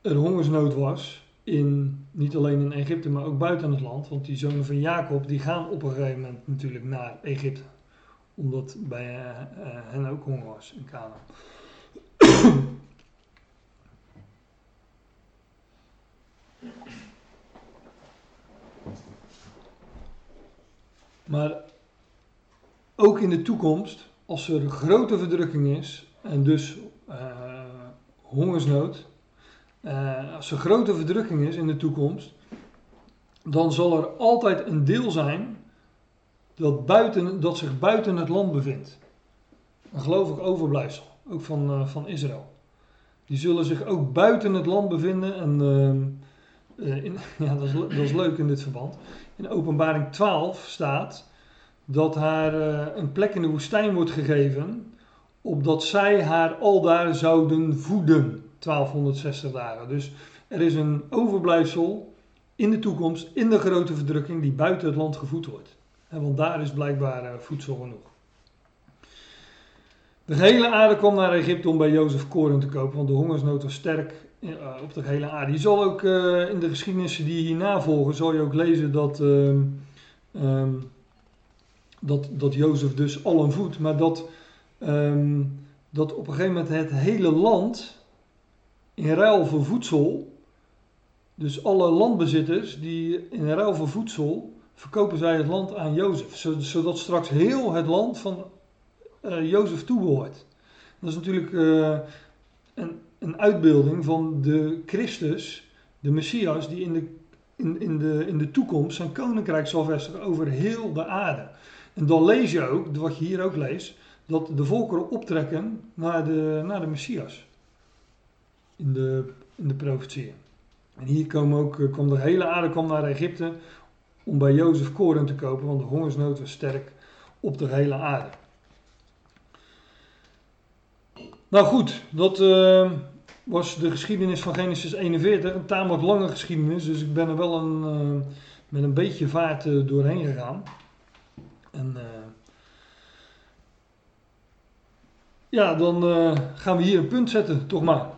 er hongersnood was in, niet alleen in Egypte, maar ook buiten het land. Want die zonen van Jacob die gaan op een gegeven moment natuurlijk naar Egypte. Omdat bij eh, eh, hen ook honger was in Canaan. Maar ook in de toekomst, als er grote verdrukking is en dus uh, hongersnood, uh, als er grote verdrukking is in de toekomst, dan zal er altijd een deel zijn dat, buiten, dat zich buiten het land bevindt. Een gelovig overblijfsel, ook van, uh, van Israël. Die zullen zich ook buiten het land bevinden. En ja, dat, is, dat is leuk in dit verband. In openbaring 12 staat dat haar een plek in de woestijn wordt gegeven, opdat zij haar aldaar zouden voeden. 1260 dagen. Dus er is een overblijfsel in de toekomst, in de grote verdrukking, die buiten het land gevoed wordt. Want daar is blijkbaar uh, voedsel genoeg. De hele aarde kwam naar Egypte om bij Jozef koren te kopen, want de hongersnood was sterk uh, op de hele aarde. Je zal ook in de geschiedenissen die hierna volgen, zal je ook lezen dat, um, dat, dat Jozef dus allen voedt, maar dat, um, dat op een gegeven moment het hele land in ruil voor voedsel, dus alle landbezitters die in ruil voor voedsel verkopen zij het land aan Jozef, zodat straks heel het land van uh, Jozef toebehoort. Dat is natuurlijk uh, een, een uitbeelding van de Christus, de Messias, die in de, in, in, de, in de toekomst zijn koninkrijk zal vestigen over heel de aarde. En dan lees je ook, wat je hier ook leest, dat de volkeren optrekken naar de, naar de Messias in de, in de profetieën. En hier kwam ook, eh, kwam de hele aarde kwam naar Egypte om bij Jozef koren te kopen, want de hongersnood was sterk op de hele aarde. Nou goed, dat uh, was de geschiedenis van Genesis 41. Een tamelijk lange geschiedenis, dus ik ben er wel een, uh, met een beetje vaart doorheen gegaan. En ja, dan gaan we hier een punt zetten, toch maar.